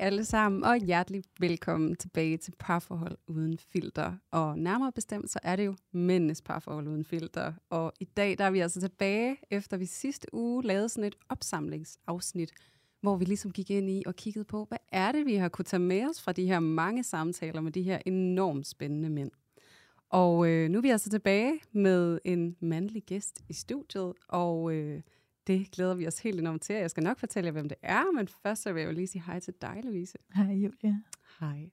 Alle sammen, og hjertelig velkommen tilbage til Parforhold Uden Filter. Og nærmere bestemt, så er det jo mændenes parforhold uden filter. Og i dag der er vi altså tilbage, efter vi sidste uge lavede sådan et opsamlingsafsnit, hvor vi ligesom gik ind i og kiggede på, hvad er det, vi har kunne tage med os fra de her mange samtaler med de her enormt spændende mænd. Og øh, nu er vi altså tilbage med en mandlig gæst i studiet, og øh, det glæder vi os helt enormt til. Jeg skal nok fortælle jer, hvem det er, men først så vil jeg jo lige sige hej til dig, Louise. Hej Julia. Hej.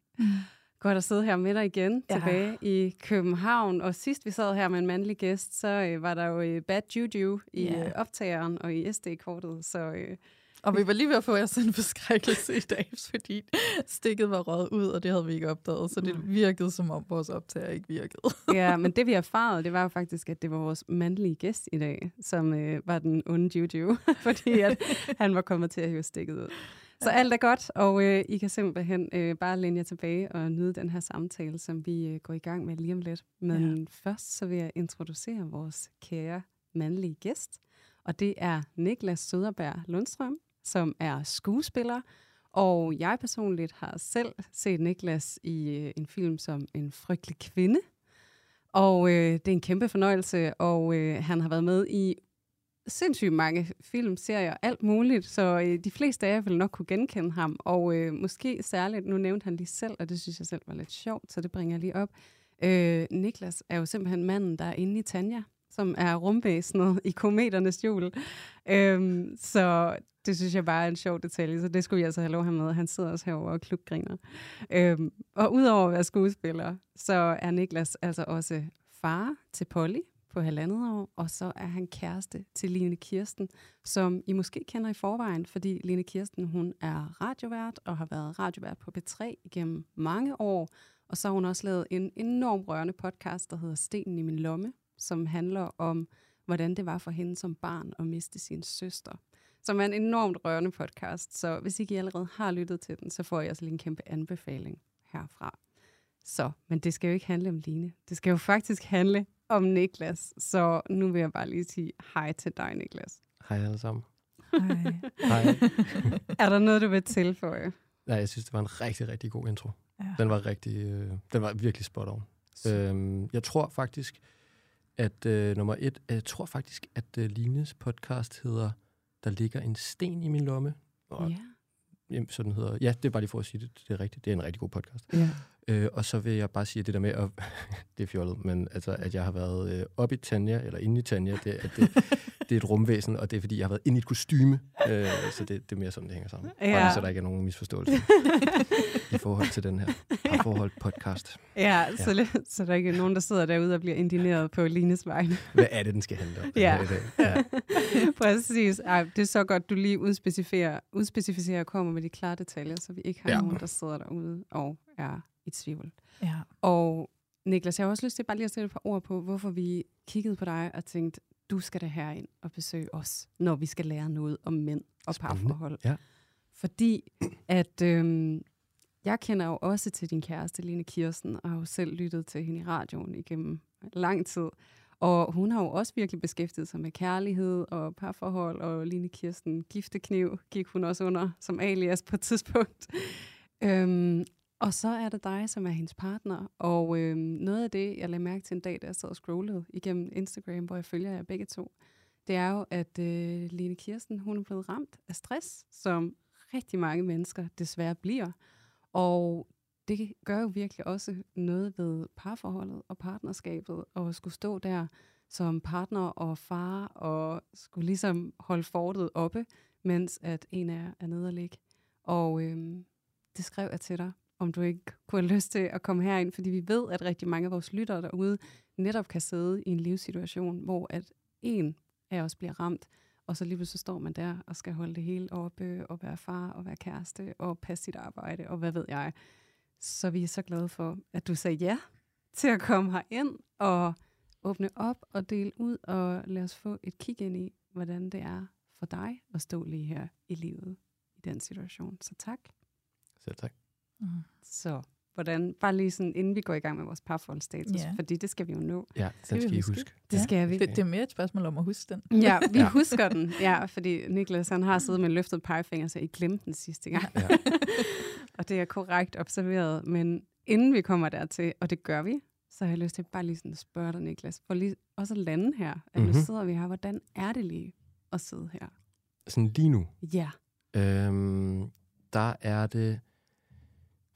Godt at sidde her med dig igen, Ja. tilbage i København. Og sidst vi sad her med en mandlig gæst, så øh, var der jo øh, bad juju i Ja. øh, optageren og i SD-kortet. Så øh, Og vi var lige ved at få jeres en forskrækkelse i dag, fordi stikket var røget ud, og det havde vi ikke opdaget. Så det virkede, som om vores optager ikke virkede. ja, men det vi erfarede, det var jo faktisk, at det var vores mandlige gæst i dag, som øh, var den onde juju, fordi at han var kommet til at hive stikket ud. Så alt er godt, og øh, I kan simpelthen øh, bare læne jer tilbage og nyde den her samtale, som vi øh, går i gang med lige om lidt. Men ja. først så vil jeg introducere vores kære mandlige gæst, og det er Niklas Søderberg Lundstrøm, som er skuespiller, og jeg personligt har selv set Niklas i øh, en film som En frygtelig kvinde, og øh, det er en kæmpe fornøjelse, og øh, han har været med i sindssygt mange film, serier, alt muligt, så øh, de fleste af jer vil nok kunne genkende ham, og øh, måske særligt, nu nævnte han lige selv, og det synes jeg selv var lidt sjovt, så det bringer jeg lige op. Øh, Niklas er jo simpelthen manden, der er inde i Tanja, som er rumvæsenet i kometernes hjul. Øhm, så det synes jeg bare er en sjov detalje, så det skulle jeg altså have lov at have med. Han sidder også herovre og klubgriner. Øhm, og udover at være skuespiller, så er Niklas altså også far til Polly på halvandet år, og så er han kæreste til Line Kirsten, som I måske kender i forvejen, fordi Line Kirsten, hun er radiovært og har været radiovært på B3 igennem mange år, og så har hun også lavet en enorm rørende podcast, der hedder Stenen i min lomme, som handler om, hvordan det var for hende som barn at miste sin søster. Som er en enormt rørende podcast, så hvis ikke I allerede har lyttet til den, så får jeg også lige en kæmpe anbefaling herfra. Så, men det skal jo ikke handle om Line. Det skal jo faktisk handle om Niklas. Så nu vil jeg bare lige sige hej til dig, Niklas. Hej alle sammen. Hej. Hej. Er der noget, du vil tilføje? ja, jeg synes, det var en rigtig, rigtig god intro. Ja. Den var rigtig, øh, den var virkelig spot on. Øhm, jeg tror faktisk, at øh, nummer et, jeg tror faktisk, at øh, Lines podcast hedder Der ligger en sten i min lomme. Og, Ja. jamen, sådan hedder, ja, det er bare lige for at sige det, det er rigtigt. Det er en rigtig god podcast. ja. Øh, og så vil jeg bare sige det der med, at, det er fjollet, men altså, at jeg har været øh, oppe i Tanja, eller inde i Tanja, det, at det, det er et rumvæsen, og det er fordi, jeg har været inde i et kostyme. Øh, så det, det er mere sådan, det hænger sammen. Ja. Bare, så der ikke er nogen misforståelse i forhold til den her parforhold podcast. Ja, så, ja. så der ikke er nogen, der sidder derude og bliver indineret på Lines vegne. Hvad er det, den skal handle om? Ja. i dag? ja. Præcis. Ej, det er så godt, du lige udspecificerer, udspecificerer og kommer med de klare detaljer, så vi ikke har. Ja. nogen, der sidder derude og er i tvivl. Ja. Og Niklas, jeg har også lyst til bare lige at sætte et par ord på, hvorfor vi kiggede på dig og tænkte, du skal da herind og besøge os, når vi skal lære noget om mænd og Spændende. parforhold. Ja. Fordi at øhm, jeg kender jo også til din kæreste, Line Kirsten, og har jo selv lyttet til hende i radioen igennem lang tid. Og hun har jo også virkelig beskæftiget sig med kærlighed og parforhold, og Line Kirsten giftekniv gik hun også under som alias på et tidspunkt. Øhm, og så er det dig, som er hendes partner. Og øh, noget af det, jeg lagde mærke til en dag, da jeg sad og scrollede igennem Instagram, hvor jeg følger jer begge to, det er jo, at øh, Line Kirsten, hun er blevet ramt af stress, som rigtig mange mennesker desværre bliver. Og det gør jo virkelig også noget ved parforholdet og partnerskabet, og skulle stå der som partner og far, og skulle ligesom holde fortet oppe, mens at en af jer er nede og ligge. Og øhm, det skrev jeg til dig, om du ikke kunne have lyst til at komme herind, fordi vi ved, at rigtig mange af vores lyttere derude netop kan sidde i en livssituation, hvor at en af os bliver ramt, og så lige pludselig står man der og skal holde det hele oppe, og være far, og være kæreste, og passe sit arbejde, og hvad ved jeg. Så vi er så glade for, at du sagde ja til at komme her ind og åbne op og dele ud, og lad os få et kig ind i, hvordan det er for dig at stå lige her i livet i den situation. Så tak. Selv tak. Mm. Så hvordan, bare lige sådan, inden vi går i gang med vores parforholdsstatus, Ja. fordi det skal vi jo nå. Ja, Skal den vi skal I huske? huske. Det skal vi. Det, det er mere et spørgsmål om at huske den. Ja, vi Ja. husker den. Ja, fordi Niklas han har siddet med en løftet pegefinger, så I glemte den sidste gang. Ja. og det er korrekt observeret. Men inden vi kommer dertil, og det gør vi, så har jeg lyst til bare lige sådan at spørge dig, Niklas, for lige også at lande her, at mm-hmm. nu Mhm. sidder vi her. Hvordan er det lige at sidde her? Sådan lige nu, Ja. øhm, der er det,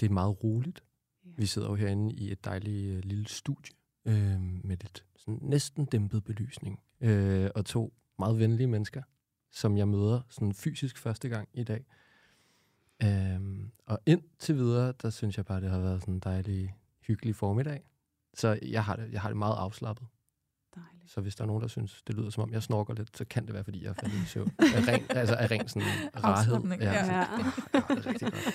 det er meget roligt. Ja. Vi sidder jo herinde i et dejligt øh, lille studie øh, med lidt sådan næsten dæmpet belysning. Øh, og to meget venlige mennesker, som jeg møder sådan fysisk første gang i dag. Øhm, og indtil videre, der synes jeg bare, det har været sådan en dejlig, hyggelig formiddag. Så jeg har det, jeg har det meget afslappet. Dejligt. Så hvis der er nogen, der synes, det lyder som om, jeg snorker lidt, så kan det være, fordi jeg er faldet i søvn. Af ren, altså af ren sådan rarhed. Afslapning, ja. så, Ja. jeg har det rigtig godt.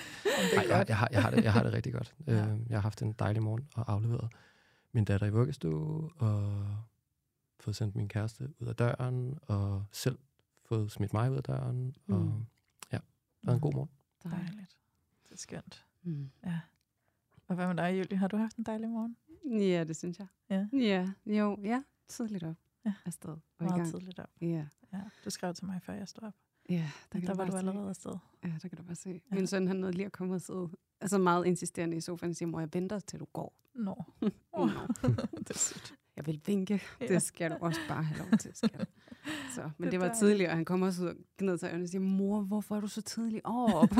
Er jeg, godt. jeg, har, jeg, har det, jeg har det rigtig godt. Ja. ja. Jeg har haft en dejlig morgen og afleveret min datter i vuggestue, og fået sendt min kæreste ud af døren, og selv fået smidt mig ud af døren. Mm. Og Mm. ja, det var en god morgen. Dejligt. Dejligt. Det er skønt. Mm. Ja. Og hvad med dig, Julie? Har du haft en dejlig morgen? Ja, det synes jeg. Ja. Ja, jo, ja. Tidligt op. Ja. Afsted. Og Meget tidligt op. Ja. Ja. Du skrev til mig, før jeg stod op. Ja, der, Der, du var du se. allerede afsted. Ja, der kan du bare se. Ja. Min søn, han nåede lige at komme og sidde altså meget insisterende i sofaen og siger, mor, jeg venter til du går. Nå. Oh. det er sødt. Jeg vil vinke. Ja. Det skal du også bare have lov til, skat. Så, men Det det, var tidligt, og han kommer også ud og gned sig og siger, mor, hvorfor er du så tidlig op?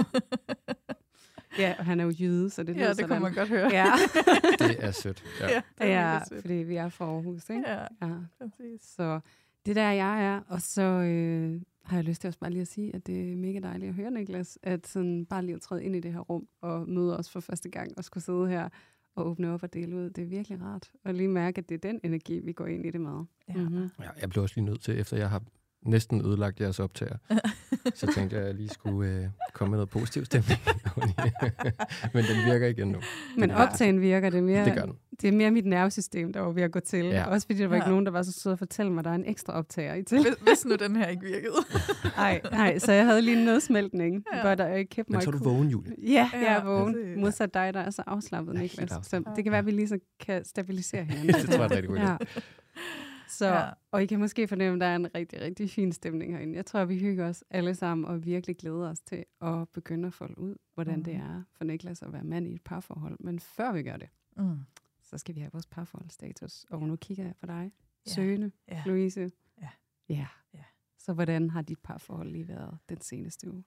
ja, og han er jo jyde, så det lyder ja, det sådan. kunne man godt høre. Ja, Det er sødt. Ja. ja, det er ja sødt. fordi vi er fra Aarhus, ikke? Ja, Ja. præcis. Så det er der, jeg er. Og så øh, har jeg lyst til også bare lige at sige, at det er mega dejligt at høre, Niklas, at sådan bare lige at træde ind i det her rum og møde os for første gang og skulle sidde her og åbne op og dele ud. Det er virkelig rart. Og lige mærke, at det er den energi, vi går ind i det med. Ja. Mm-hmm. Ja, jeg blev også lige nødt til, efter jeg har næsten ødelagt jeres optager, så tænkte jeg, at jeg lige skulle øh, komme med noget positiv stemning. Men den virker igen nu. Men Ja. optagen virker, det er mere, Det gør den. det er mere mit nervesystem, der var ved at gå til. Ja. Også fordi der var Ja. ikke nogen, der var så sød at fortælle mig, at der er en ekstra optager i til. Hvis, hvis nu den her ikke virkede. Nej, nej, så jeg havde lige en nedsmeltning. Ja. Ja. But I kept Men my så er du vågen, Julie. Ja, Ja, jeg er vågen. præcis. Modsat dig, der er så afslappet, Ja, Niklas. Så det kan være, at vi lige så kan stabilisere hinanden. Det tror jeg er rigtig god idé. Ja. Så, Ja. Og I kan måske fornemme, at der er en rigtig, rigtig fin stemning herinde. Jeg tror, at vi hygger os alle sammen og virkelig glæder os til at begynde at folde ud, hvordan Mhm. det er for Niklas at være mand i et parforhold. Men før vi gør det, Mm. så skal vi have vores parforholdsstatus. Og nu kigger jeg på dig, Ja. Søgende, Ja. Louise. Ja. ja. Ja. Så hvordan har dit parforhold lige været den seneste uge?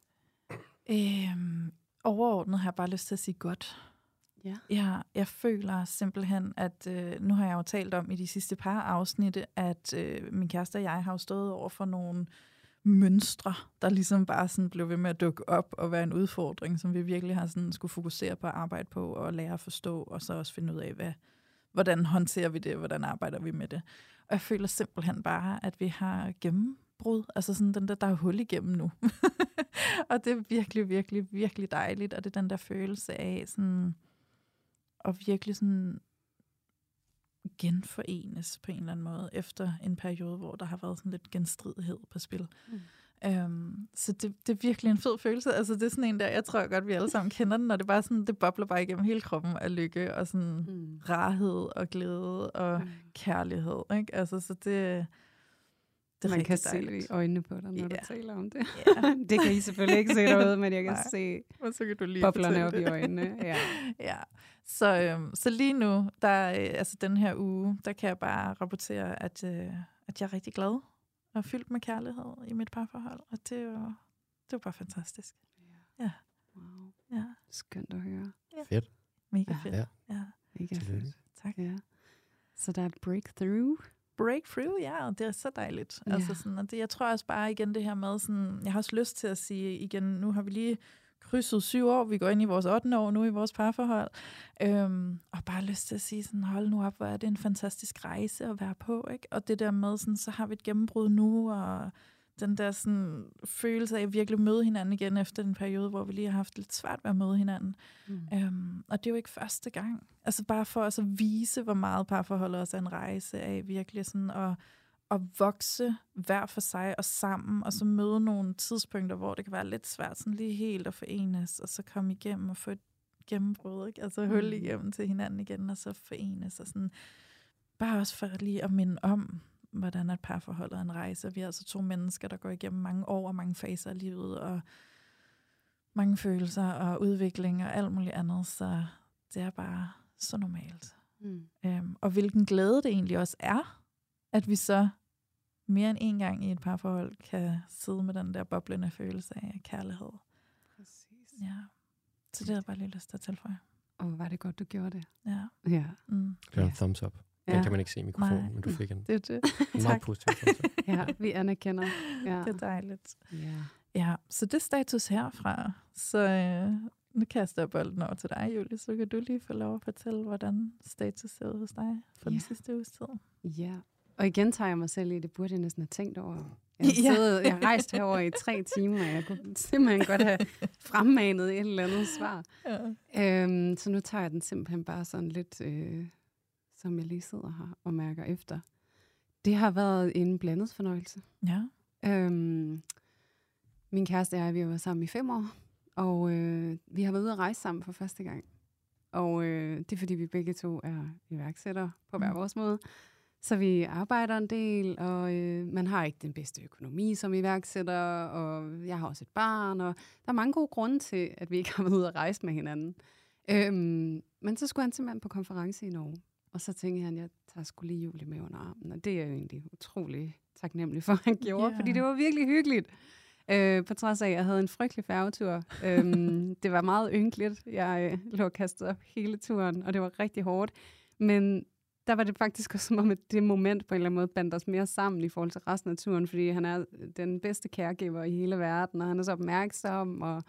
Øhm, overordnet har jeg bare lyst til at sige godt. Ja. Jeg, jeg føler simpelthen, at øh, nu har jeg jo talt om i de sidste par afsnitte, at øh, min kæreste og jeg har jo stået over for nogle mønstre, der ligesom bare sådan blev ved med at dukke op og være en udfordring, som vi virkelig har sådan skulle fokusere på at arbejde på og lære at forstå, og så også finde ud af, hvad, hvordan håndterer vi det, hvordan arbejder vi med det. Og jeg føler simpelthen bare, at vi har gennembrud, altså sådan den der, der er hul igennem nu. og det er virkelig, virkelig, virkelig dejligt, og det er den der følelse af sådan, at virkelig sådan genforenes på en eller anden måde, efter en periode, hvor der har været sådan lidt genstridighed på spil. Mm. Øhm, så det, det er virkelig en fed følelse. Altså det er sådan en der, jeg tror godt, vi alle sammen kender den, og det er bare sådan, det bobler bare igennem hele kroppen af lykke, og sådan Mm. rarhed og glæde og Mm. kærlighed. Ikke? Altså, så det, det er Man kan se det dejligt. i øjnene på dig, når Ja. du taler om det. Ja, det kan I selvfølgelig ikke se derude, men jeg kan Nej. se og så kan du lige boblerne op det. i øjnene. Ja. ja. Så, øhm, så lige nu, der, øh, altså den her uge, der kan jeg bare rapportere, at, øh, at jeg er rigtig glad og fyldt med kærlighed i mit parforhold. Og det er det er jo bare fantastisk. Ja. Wow. Ja, Skønt at høre. Fedt. mega Ja. fedt. Ja. Ja. Mega fedt. Tak. Ja. Så der er et breakthrough. Breakthrough, ja, og det er så dejligt. Ja. Altså sådan, og det, jeg tror også bare igen det her med, sådan, jeg har også lyst til at sige igen, nu har vi lige krydset syv år. Vi går ind i vores 8. år nu i vores parforhold. Øhm, og bare lyst til at sige sådan, hold nu op, hvor er det en fantastisk rejse at være på. Ikke? Og det der med, sådan, så har vi et gennembrud nu, og den der sådan, følelse af at virkelig møde hinanden igen efter en periode, hvor vi lige har haft lidt svært ved at møde hinanden. Mm. Øhm, og det er jo ikke første gang. Altså bare for os at vise, hvor meget parforholdet også er en rejse af virkelig sådan at, at vokse hver for sig og sammen, og så møde nogle tidspunkter, hvor det kan være lidt svært sådan lige helt at forenes, og så komme igennem og få et gennembrud, ikke? altså hul mm. igennem til hinanden igen, og så forenes og sådan bare også for lige at minde om, hvordan et parforhold er en rejse. Vi er altså to mennesker, der går igennem mange år og mange faser af livet, og mange følelser og udvikling og alt muligt andet, så det er bare så normalt. Mm. Øhm, og hvilken glæde det egentlig også er, at vi så mere end en gang i et parforhold kan sidde med den der boblende følelse af kærlighed. Præcis. Ja. Så det er bare lige lyst til at tilføje. Og var det godt, du gjorde det. Ja. Ja. Mm. Det en thumbs up. Den ja. kan man ikke se i mikrofonen, Nej. men du fik en, det er det. en meget positiv Ja, vi anerkender. Ja. Det er dejligt. Ja. ja, så det er status herfra. Så øh, nu kaster jeg bolden over til dig, Julie, så kan du lige få lov at fortælle, hvordan status ser ud hos dig for ja. den sidste uges tid. Ja, og igen tager jeg mig selv i, det burde jeg næsten have tænkt over. Jeg har, siddet, jeg har rejst herover i tre timer, og jeg kunne simpelthen godt have fremmanet et eller andet svar. Ja. Øhm, så nu tager jeg den simpelthen bare sådan lidt... Øh, som jeg lige sidder her og mærker efter. Det har været en blandet fornøjelse. Ja. Øhm, min kæreste og jeg, vi har været sammen i fem år, og øh, vi har været ude at rejse sammen for første gang. Og øh, det er, fordi vi begge to er iværksættere på hver mm. vores måde. Så vi arbejder en del, og øh, man har ikke den bedste økonomi som iværksætter, og jeg har også et barn, og der er mange gode grunde til, at vi ikke har været ude at rejse med hinanden. Øhm, men så skulle han simpelthen på konference i Norge. Og så tænkte han, jeg tager sgu lige Julie med under armen. Og det er jeg jo egentlig utrolig taknemmelig for, at han gjorde, yeah. fordi det var virkelig hyggeligt. Øh, på trods af, at jeg havde en frygtelig færgetur. øhm, det var meget ynkeligt. Jeg øh, lå kastet op hele turen, og det var rigtig hårdt. Men der var det faktisk også som om, at det moment på en eller anden måde bandt os mere sammen i forhold til resten af turen, fordi han er den bedste caregiver i hele verden, og han er så opmærksom, og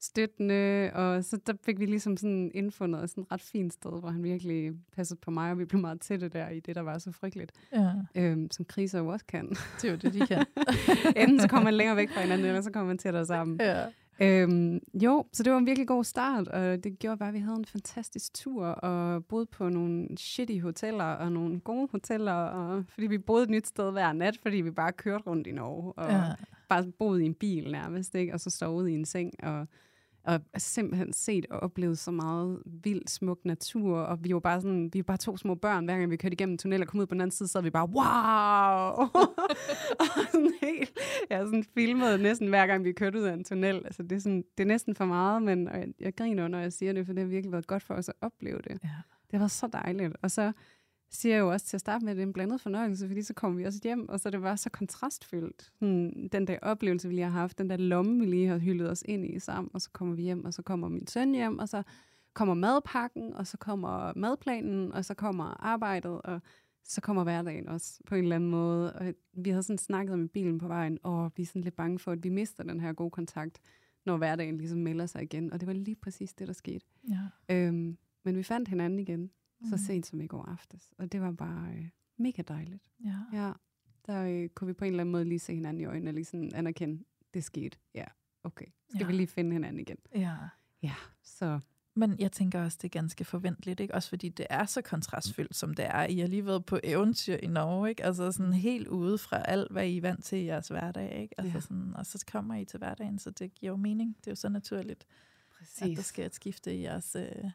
støttende, og så der fik vi ligesom sådan indfundet sådan et ret fint sted, hvor han virkelig passede på mig, og vi blev meget tætte der i det, der var så frygteligt. Ja. Øhm, som kriser jo også kan. Det er jo det, de kan. Enten så kommer man længere væk fra hinanden, eller så kommer man tættere sammen. Ja. Øhm, jo, så det var en virkelig god start, og det gjorde bare, at vi havde en fantastisk tur, og boede på nogle shitty hoteller, og nogle gode hoteller, og, fordi vi boede et nyt sted hver nat, fordi vi bare kørte rundt i Norge, og ja. bare boede i en bil nærmest, ikke? og så stod i en seng, og og simpelthen set og oplevet så meget vild, smuk natur, og vi var bare sådan, vi var bare to små børn, hver gang vi kørte igennem tunnel og kom ud på den anden side, så vi bare, wow! og sådan helt, jeg sådan filmet næsten hver gang vi kørte ud af en tunnel, altså det er, sådan, det er næsten for meget, men jeg, jeg griner, når jeg siger det, for det har virkelig været godt for os at opleve det. Ja. Det har været så dejligt, og så siger jeg jo også til at starte med, at det er en blandet fornøjelse, fordi så kommer vi også hjem, og så det var så kontrastfyldt. Sådan, den der oplevelse, vi lige har haft, den der lomme, vi lige har hyldet os ind i sammen, og så kommer vi hjem, og så kommer min søn hjem, og så kommer madpakken, og så kommer madplanen, og så kommer arbejdet, og så kommer hverdagen også på en eller anden måde. Og vi havde sådan snakket om i bilen på vejen, og vi er sådan lidt bange for, at vi mister den her gode kontakt, når hverdagen ligesom melder sig igen. Og det var lige præcis det, der skete. Ja. Øhm, men vi fandt hinanden igen så mm. sent som i går aftes. Og det var bare øh, mega dejligt. Ja. ja. Der øh, kunne vi på en eller anden måde lige se hinanden i øjnene og lige sådan anerkende, det skete. Ja, okay. Skal ja. vi lige finde hinanden igen? Ja. Ja, så... Men jeg tænker også, det er ganske forventeligt, ikke? Også fordi det er så kontrastfyldt, som det er. I har lige været på eventyr i Norge, ikke? Altså sådan helt ude fra alt, hvad I er vant til i jeres hverdag, ikke? Altså ja. sådan, og så kommer I til hverdagen, så det giver jo mening. Det er jo så naturligt, Præcis. at der sker et skifte i jeres... Øh,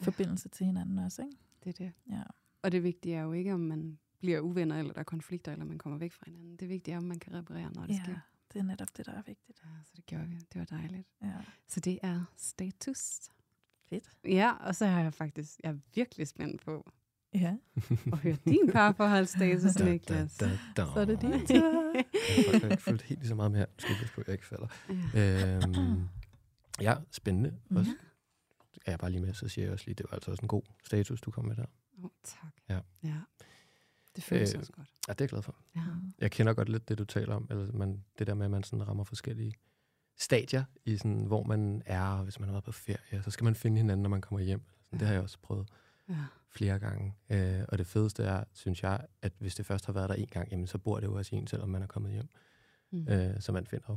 forbindelse til hinanden også, ikke? Det er det. Ja. Og det vigtige er jo ikke, om man bliver uvenner, eller der er konflikter, eller man kommer væk fra hinanden. Det vigtige er, om man kan reparere, når det ja, sker. det er netop det, der er vigtigt. Ja, så det gjorde vi. Det var dejligt. Ja. Så det er status. Fedt. Ja, og så har jeg faktisk, jeg er virkelig spændt på, Ja. og høre din parforholdsstatus, Niklas. Da, da, da. Så er det din tur. jeg har ikke fulgt helt lige så meget med her. Skal jeg på, jeg ikke falder. Ja, øhm, ja spændende også. Mm-hmm er jeg bare lige med, så siger jeg også lige, det var altså også en god status, du kom med der. Oh, tak. Ja. ja. Det føles øh, også godt. Ja, det er jeg glad for. Ja. Jeg kender godt lidt det, du taler om, eller man, det der med, at man sådan rammer forskellige stadier, i sådan, hvor man er, hvis man har været på ferie, så skal man finde hinanden, når man kommer hjem. Sådan, det har jeg også prøvet Ja. flere gange. Øh, og det fedeste er, synes jeg, at hvis det først har været der en gang, jamen, så bor det jo også i en, selvom man er kommet hjem. Mm. Øh, så man finder jo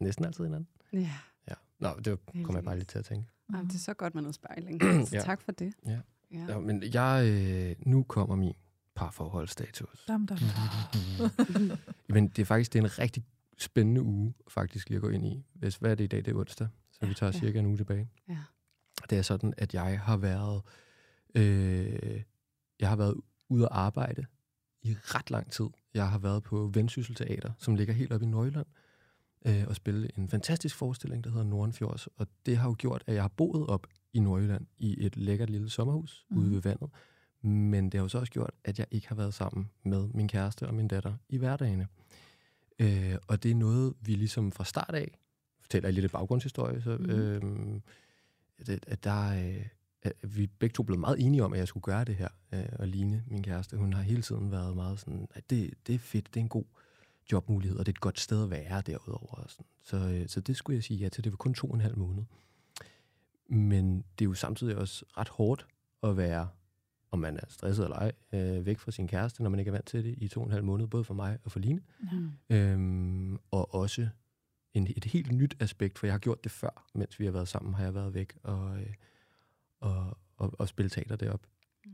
næsten altid hinanden. Ja. Ja. Nå, det kommer jeg bare lige til at tænke. Ej, det er så godt med noget spejling. Så Ja. tak for det. Ja. Ja. Ja, men jeg, øh, nu kommer min parforholdsstatus. Dam, dam, dam. Men det er faktisk det er en rigtig spændende uge, faktisk lige at gå ind i. Hvis, hvad er det i dag? Det er onsdag, så vi tager Ja. cirka en uge tilbage. Ja. Det er sådan, at jeg har været, øh, jeg har været ude at arbejde i ret lang tid. Jeg har været på Vendsyssel Teater, som ligger helt oppe i Nordjylland, øh, og spille en fantastisk forestilling, der hedder Nordenfjords. Og det har jo gjort, at jeg har boet op i Nordjylland i et lækkert lille sommerhus mm. ude ved vandet. Men det har jo så også gjort, at jeg ikke har været sammen med min kæreste og min datter i hverdagene. Øh, og det er noget, vi ligesom fra start af, fortæller jeg lidt baggrundshistorie, så, mm. øh, at, at der, øh, at vi begge to blev meget enige om, at jeg skulle gøre det her. Øh, og Line, min kæreste, hun har hele tiden været meget sådan, at det, det er fedt, det er en god jobmulighed, og det er et godt sted at være derudover. Og sådan. Så, øh, så det skulle jeg sige ja til. Det var kun to og en halv måned. Men det er jo samtidig også ret hårdt at være, om man er stresset eller ej, øh, væk fra sin kæreste, når man ikke er vant til det i to og en halv måned, både for mig og for Line. Mm. Øhm, og også en, et helt nyt aspekt, for jeg har gjort det før, mens vi har været sammen, har jeg været væk og, øh, og, og, og spille teater derop. Mm.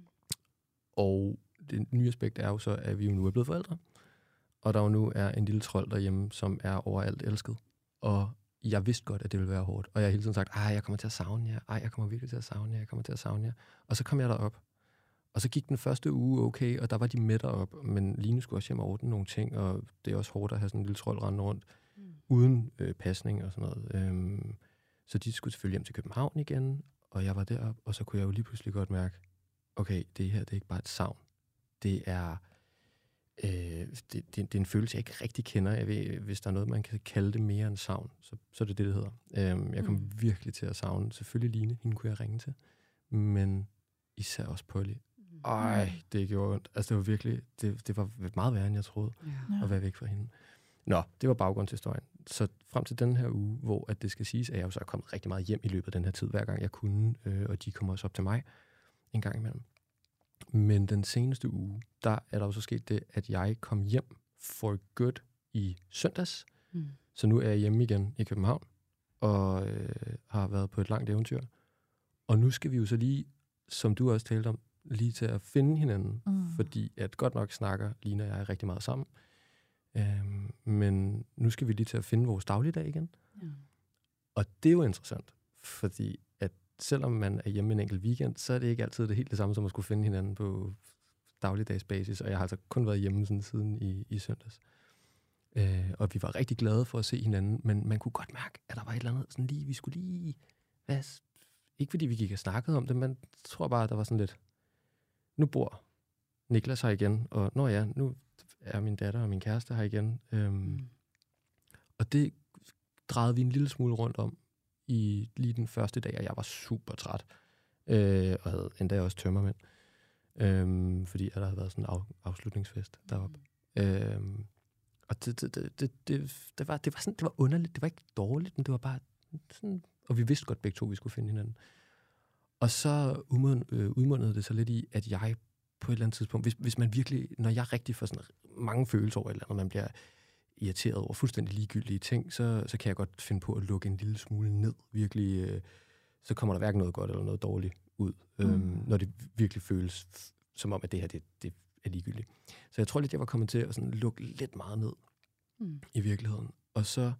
Og det nye aspekt er jo så, at vi jo nu er blevet forældre, og der jo nu er en lille trold derhjemme, som er overalt elsket. Og jeg vidste godt, at det ville være hårdt, og jeg har hele tiden sagt, ej, jeg kommer til at savne jer, ej, jeg kommer virkelig til at savne jer, jeg kommer til at savne jer. Og så kom jeg derop, og så gik den første uge okay, og der var de med derop, men Line skulle også hjem og ordne nogle ting, og det er også hårdt at have sådan en lille trold rendende rundt, Mm. uden øh, pasning og sådan noget. Øhm, så de skulle selvfølgelig hjem til København igen, og jeg var deroppe, og så kunne jeg jo lige pludselig godt mærke, okay, det her det er ikke bare et savn. Det er, øh, det, det, det er en følelse, jeg ikke rigtig kender. Jeg ved, hvis der er noget, man kan kalde det mere end savn, så, så er det det, det hedder. Øhm, jeg kom Mm. mm. virkelig til at savne, selvfølgelig Line, hende kunne jeg ringe til, men især også Polly. Ej, det gjorde ondt. Altså, det var virkelig, det, det var meget værre, end jeg troede. Ja. at være væk fra hende. Nå, det var baggrundshistorien. Så frem til den her uge, hvor at det skal siges, at jeg jo så er kommet rigtig meget hjem i løbet af den her tid, hver gang jeg kunne, øh, og de kommer også op til mig en gang imellem. Men den seneste uge, der er der jo så sket det, at jeg kom hjem for good i søndags. Mm. Så nu er jeg hjemme igen i København, og øh, har været på et langt eventyr. Og nu skal vi jo så lige, som du også talte om, lige til at finde hinanden. Mm. Fordi at godt nok snakker Lina og jeg rigtig meget sammen. Øhm, men nu skal vi lige til at finde vores dagligdag igen. Ja. Og det er jo interessant, fordi selvom man er hjemme en enkelt weekend, så er det ikke altid det helt det samme som at skulle finde hinanden på dagligdagsbasis. Og jeg har altså kun været hjemme sådan siden i, i søndags. Øh, og vi var rigtig glade for at se hinanden, men man kunne godt mærke, at der var et eller andet sådan lige, vi skulle lige... Hvad, ikke fordi vi gik og snakkede om det, men jeg tror bare, at der var sådan lidt... Nu bor Niklas her igen, og når ja, nu er min datter og min kæreste her igen. Øhm, Mm. og det drejede vi en lille smule rundt om i lige den første dag, og jeg var super træt. Øh, og havde endda også tømmermænd. Øh, fordi at der havde været sådan en af, afslutningsfest deroppe. Øhm, og det, det, det, det, det, det, var, det var sådan, det var underligt. Det var ikke dårligt, men det var bare sådan... Og vi vidste godt begge to, at vi skulle finde hinanden. Og så umund, øh, udmundede det så lidt i, at jeg på et eller andet tidspunkt, hvis, hvis man virkelig, når jeg rigtig får sådan mange følelser over et eller andet, man bliver irriteret over fuldstændig ligegyldige ting, så, så kan jeg godt finde på at lukke en lille smule ned. Virkelig, øh, så kommer der hverken noget godt eller noget dårligt ud, mm. øhm, når det virkelig føles som om, at det her det, det er ligegyldigt. Så jeg tror lidt, jeg var kommet til at sådan lukke lidt meget ned Mm. i virkeligheden. Og så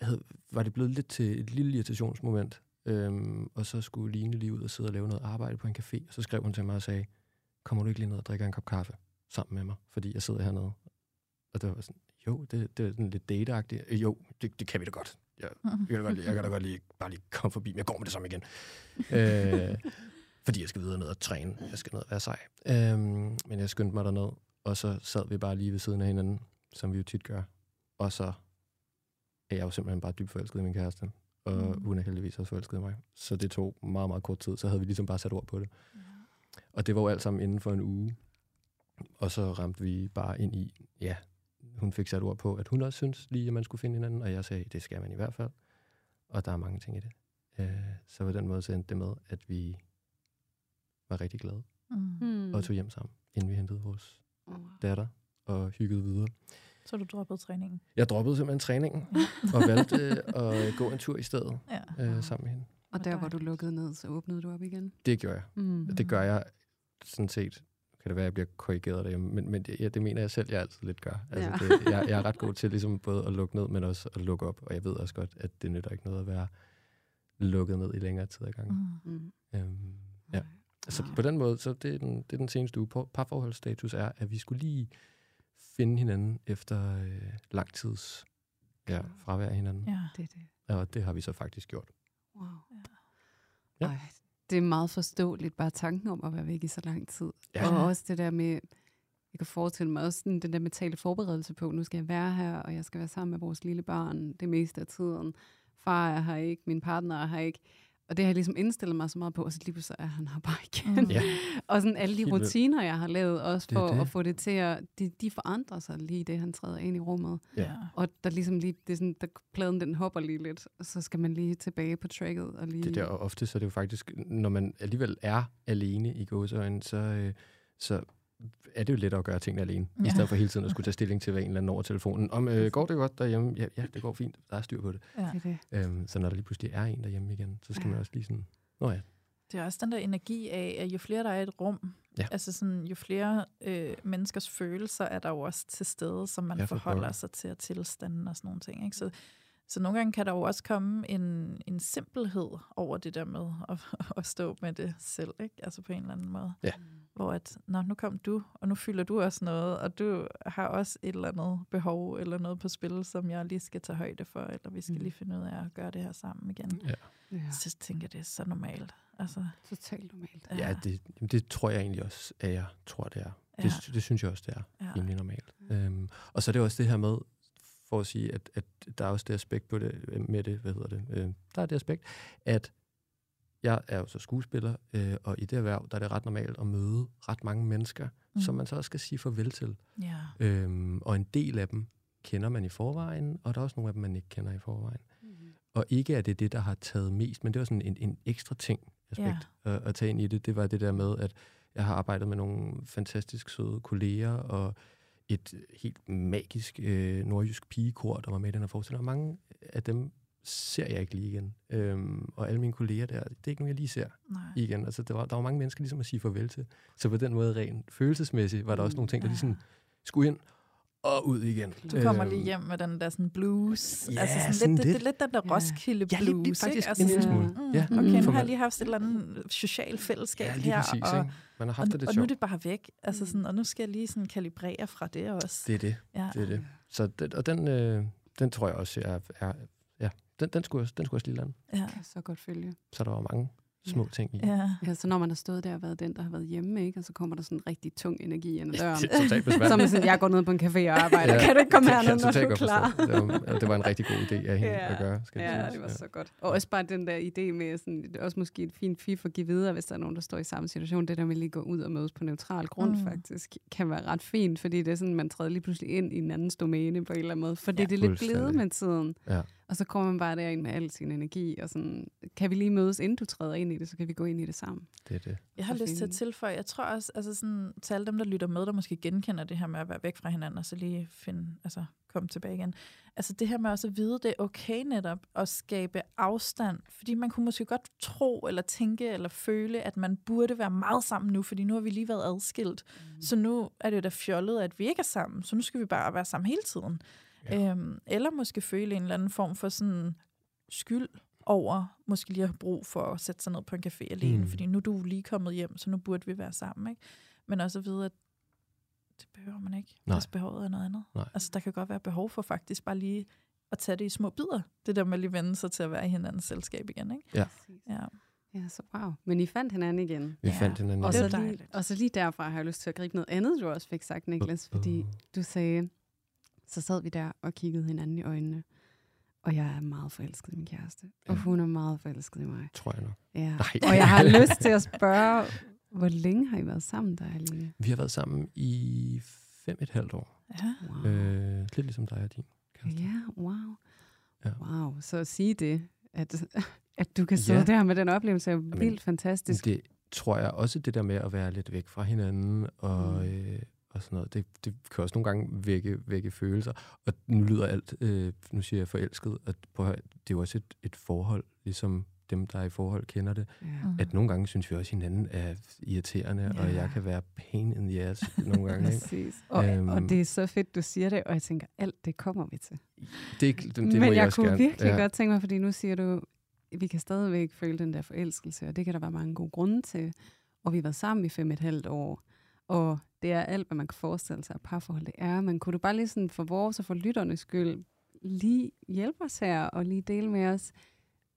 havde, var det blevet lidt til et lille irritationsmoment, øhm, og så skulle Line lige ud og sidde og lave noget arbejde på en café, og så skrev hun til mig og sagde, kommer du ikke lige ned og drikker en kop kaffe sammen med mig, fordi jeg sidder hernede. Og det var sådan, jo, det, det er sådan lidt dateagtigt. Øh, Jo, det, det kan vi da godt. Jeg, jeg, kan da godt jeg kan da godt lige, bare lige komme forbi, men jeg går med det samme igen. øh, fordi jeg skal videre ned og træne. Jeg skal ned og være sej. Øh, men jeg skyndte mig derned, og så sad vi bare lige ved siden af hinanden, som vi jo tit gør. Og så er jeg jo simpelthen bare dybt forelsket i min kæreste. Og Mm. hun er heldigvis også forelsket i mig. Så det tog meget, meget kort tid. Så havde vi ligesom bare sat ord på det. Og det var jo alt sammen inden for en uge. Og så ramte vi bare ind i, ja, hun fik sat ord på, at hun også synes lige, at man skulle finde hinanden, og jeg sagde, det skal man i hvert fald. Og der er mange ting i det. Øh, så på den måde så endte det med, at vi var rigtig glade Mm. Og tog hjem sammen, inden vi hentede vores Wow. datter og hyggede videre. Så du droppede træningen. Jeg droppede simpelthen træningen og valgte øh, at gå en tur i stedet Ja. øh, sammen med hende. Og der, hvor du lukkede ned, så åbnede du op igen. Det gjorde jeg. Mm. Det gør jeg sådan set. Kan det være, at jeg bliver korrigeret derhjemme, men, men det, ja, det mener jeg selv, jeg altid lidt gør. Altså, Ja. det, jeg, jeg er ret god til ligesom både at lukke ned, men også at lukke op. Og jeg ved også godt, at det nytter ikke noget at være lukket ned i længere tid ad gangen. Mm. Mm. Øhm, ja. Så Nej. på den måde, så det er den, det er den seneste uge. Par- Parforholdsstatus er, at vi skulle lige finde hinanden efter øh, lang tids ja, fravær af hinanden. Ja. Det er det. Og det har vi så faktisk gjort. Wow. Ja. Ja. Ej, det er meget forståeligt, bare tanken om at være væk i så lang tid. Ja. Og også det der med, jeg kan forestille mig også sådan, den der mentale forberedelse på, nu skal jeg være her, og jeg skal være sammen med vores lille barn det meste af tiden. Far er her ikke, min partner er her ikke. Og det har jeg ligesom indstillet mig så meget på, og så lige pludselig er han her bare igen. Mm. Ja. Og sådan alle de Helt rutiner, jeg har lavet, også Det for det. at få det til at, de, de forandrer sig lige det, han træder ind i rummet. Ja. Og der ligesom lige, det er sådan, der pladen den hopper lige lidt, og så skal man lige tilbage på tracket og lige... Det der, og ofte så er det jo faktisk, når man alligevel er alene i gåseøjne, så, øh, så er det jo lettere at gøre tingene alene, ja. I stedet for hele tiden at skulle tage stilling til hver en eller anden over telefonen. Om, øh, går det godt derhjemme? Ja, ja, det går fint. Der er styr på det. Ja. Det er det. Øhm, så når der lige pludselig er en derhjemme igen, så skal Ja. man også lige sådan, nå ja, Det er også den der energi af, at jo flere der er i et rum, Ja. altså sådan, jo flere øh, menneskers følelser er der jo også til stede, som man Ja, for forholder pokker. sig til og tilstanden og sådan nogle ting. Ikke? Så, så nogle gange kan der jo også komme en, en simpelhed over det der med at, at stå med det selv, ikke? altså på en eller anden måde. Ja. Hvor at, Nå, nu kom du, og nu fylder du også noget, og du har også et eller andet behov eller noget på spil, som jeg lige skal tage højde for, eller vi skal Mm. lige finde ud af at gøre det her sammen igen. ja. Ja, Så tænker jeg, det er så normalt. Altså, totalt normalt. ja det, jamen, det tror jeg egentlig også, at jeg tror, det er. Ja. Det, det synes jeg også, det er ja. rimelig normalt. Øhm, og så er det også det her med, for at sige, at, at der er også det aspekt på det, øh, med det, hvad hedder det, øh, der er det aspekt, at jeg er jo så skuespiller, øh, og i det erhverv, der er det ret normalt at møde ret mange mennesker, mm. Som man så også skal sige farvel til. Ja. Øhm, og en del af dem kender man i forvejen, og der er også nogle af dem, man ikke kender i forvejen. Og ikke er det det, der har taget mest, men det var sådan en, en ekstra ting aspekt ja. at, at tage ind i det. Det var det der med, at jeg har arbejdet med nogle fantastisk søde kolleger, og et helt magisk øh, nordjysk pigekor, der var med i den her forestilling. Og mange af dem ser jeg ikke lige igen. Øhm, og alle mine kolleger der, det er ikke nogen, jeg lige ser Nej. igen. Altså, der var, der var mange mennesker ligesom at sige farvel til. Så på den måde rent følelsesmæssigt var der også nogle ting, der lige sådan skulle ind og ud igen. Du kommer Øhm, lige hjem med den der sådan blues. Ja, altså sådan sådan lidt, det, det lidt. er lidt den der. Roskilde Ja, blues. lige, lige faktisk ikke? Altså en lille smule. mm, Ja, okay, nu har jeg man- lige haft et eller andet socialt fællesskab Ja, lige her. præcis. og, ikke? Man har og, haft det lidt og nu er det bare væk. Altså sådan, og nu skal jeg lige sådan kalibrere fra det også. Det er det. ja. det, er det. Så det, og den, øh, den tror jeg også er, er den, den, skulle, den skulle også lige lande. Ja. kan så godt følge. Så der var mange små Ja. ting i. Ja. Ja, så når man har stået der og været den, der har været hjemme, ikke? og så kommer der sådan en rigtig tung energi ind ad døren. Totalt besværligt. sådan, jeg går ned på en café og arbejder. Ja, kan du ikke komme herned, når du er klar? Det var, det var en rigtig god idé af hende Ja. at gøre. Skal Ja, det var så godt. Og også bare den der idé med, sådan, det er også måske et fint fif at give videre, hvis der er nogen, der står i samme situation. Det der med lige at gå ud og mødes på neutral grund Mm. faktisk, kan være ret fint, fordi det er sådan, man træder lige pludselig ind i en anden domæne på en eller anden måde. Fordi Ja, ja, det er lidt blevet med tiden. Ja. Og så kommer man bare derind med al sin energi, og sådan, kan vi lige mødes, inden du træder ind i det, så kan vi gå ind i det sammen. Det er det. Jeg har Så lyst til at tilføje, jeg tror også, altså sådan, til alle dem, der lytter med, der måske genkender det her med at være væk fra hinanden, og så lige finde, altså komme tilbage igen. Altså det her med også at vide, det er okay netop at skabe afstand, fordi man kunne måske godt tro, eller tænke, eller føle, at man burde være meget sammen nu, fordi nu har vi lige været adskilt. Mm. Så nu er det jo da fjollet, at vi ikke er sammen, så nu skal vi bare være sammen hele tiden. Ja. Øhm, eller måske føle en eller anden form for sådan skyld over måske lige at have brug for at sætte sig ned på en café alene, Mm. fordi nu er du lige kommet hjem, så nu burde vi være sammen. Ikke? Men også at vide, at det behøver man ikke, Nej. hvis behovet er noget andet. Nej. Altså der kan godt være behov for faktisk bare lige at tage det i små bidder. Det der med at lige vende sig til at være i hinandens selskab igen. Ikke? Ja. Ja. Ja, så wow. Men I fandt hinanden igen. Vi Ja. fandt hinanden. Og Det så, er lige, dejligt. og så lige derfra har jeg lyst til at gribe noget andet, du også fik sagt, Niklas. Fordi du sagde, så sad vi der og kiggede hinanden i øjnene. Og jeg er meget forelsket i min kæreste. Og Ja. hun er meget forelsket i mig. Tror jeg nok. Ja. Nej. Og jeg har lyst til at spørge, hvor længe har I været sammen der, Aline? Vi har været sammen i fem et halvt år. Ja. Wow. Øh, lidt ligesom dig og din kæreste. Ja, wow. Ja. Wow, så at sige det, at, at du kan sidde Ja. der med den oplevelse, er jo vildt fantastisk. Det tror jeg også, det der med at være lidt væk fra hinanden og, Mm. øh, og sådan noget, det, det kan også nogle gange vække, vække følelser. Og nu lyder alt, øh, nu siger jeg forelsket, at prøv det er jo også et, et forhold, ligesom dem, der er i forhold, kender det. Ja. Mm. At nogle gange synes vi også, at hinanden er irriterende, ja. og jeg kan være pain in the ass nogle gange. Præcis. Og, Øhm. og det er så fedt, du siger det, og jeg tænker, alt det kommer vi til. Det, det, det Men må jeg, jeg også kunne gerne. virkelig ja. godt tænke mig, fordi nu siger du, vi kan stadigvæk føle den der forelskelse, og det kan der være mange gode grunde til. Og vi har været sammen i fem et halvt år, og det er alt, hvad man kan forestille sig, at parforhold det er. Men kunne du bare lige sådan for vores og for lytternes skyld lige hjælpe os her, og lige dele med os,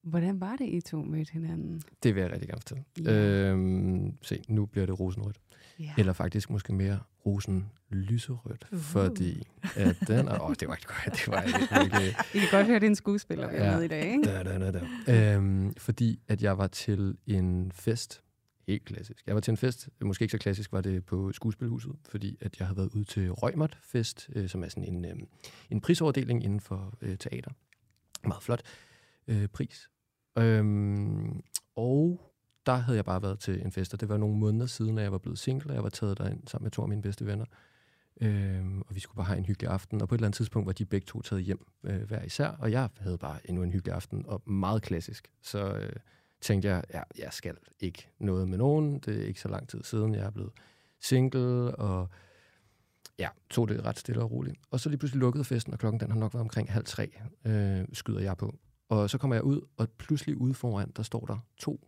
hvordan var det, I to mødte hinanden? Det vil jeg rigtig gerne fortælle. Ja. Øhm, se, nu bliver det rosenrødt. Ja. Eller faktisk måske mere rosen lyserødt, Uh. fordi at den... Åh, oh, det var ikke godt. Det var ikke... I kan godt høre, det er en skuespiller, vi er Ja. med i dag, ikke? Da, da, da, da. Øhm, fordi at jeg var til en fest, helt klassisk. Jeg var til en fest, måske ikke så klassisk, var det på skuespilhuset, fordi at jeg havde været ude til Røgmert Fest, øh, som er sådan en, øh, en prisoverdeling inden for øh, teater. Meget flot øh, pris. Øhm, og der havde jeg bare været til en fest, og det var nogle måneder siden, at jeg var blevet single, og jeg var taget derind sammen med to af mine bedste venner. Øhm, og vi skulle bare have en hyggelig aften, og på et eller andet tidspunkt var de begge to taget hjem øh, hver især, og jeg havde bare endnu en hyggelig aften, og meget klassisk. Så øh, tænkte jeg, ja, jeg skal ikke noget med nogen, det er ikke så lang tid siden, jeg er blevet single, og ja, tog det ret stille og roligt. Og så lige pludselig lukkede festen, og klokken den har nok været omkring halv tre, øh, skyder jeg på. Og så kommer jeg ud, og pludselig ude foran, der står der to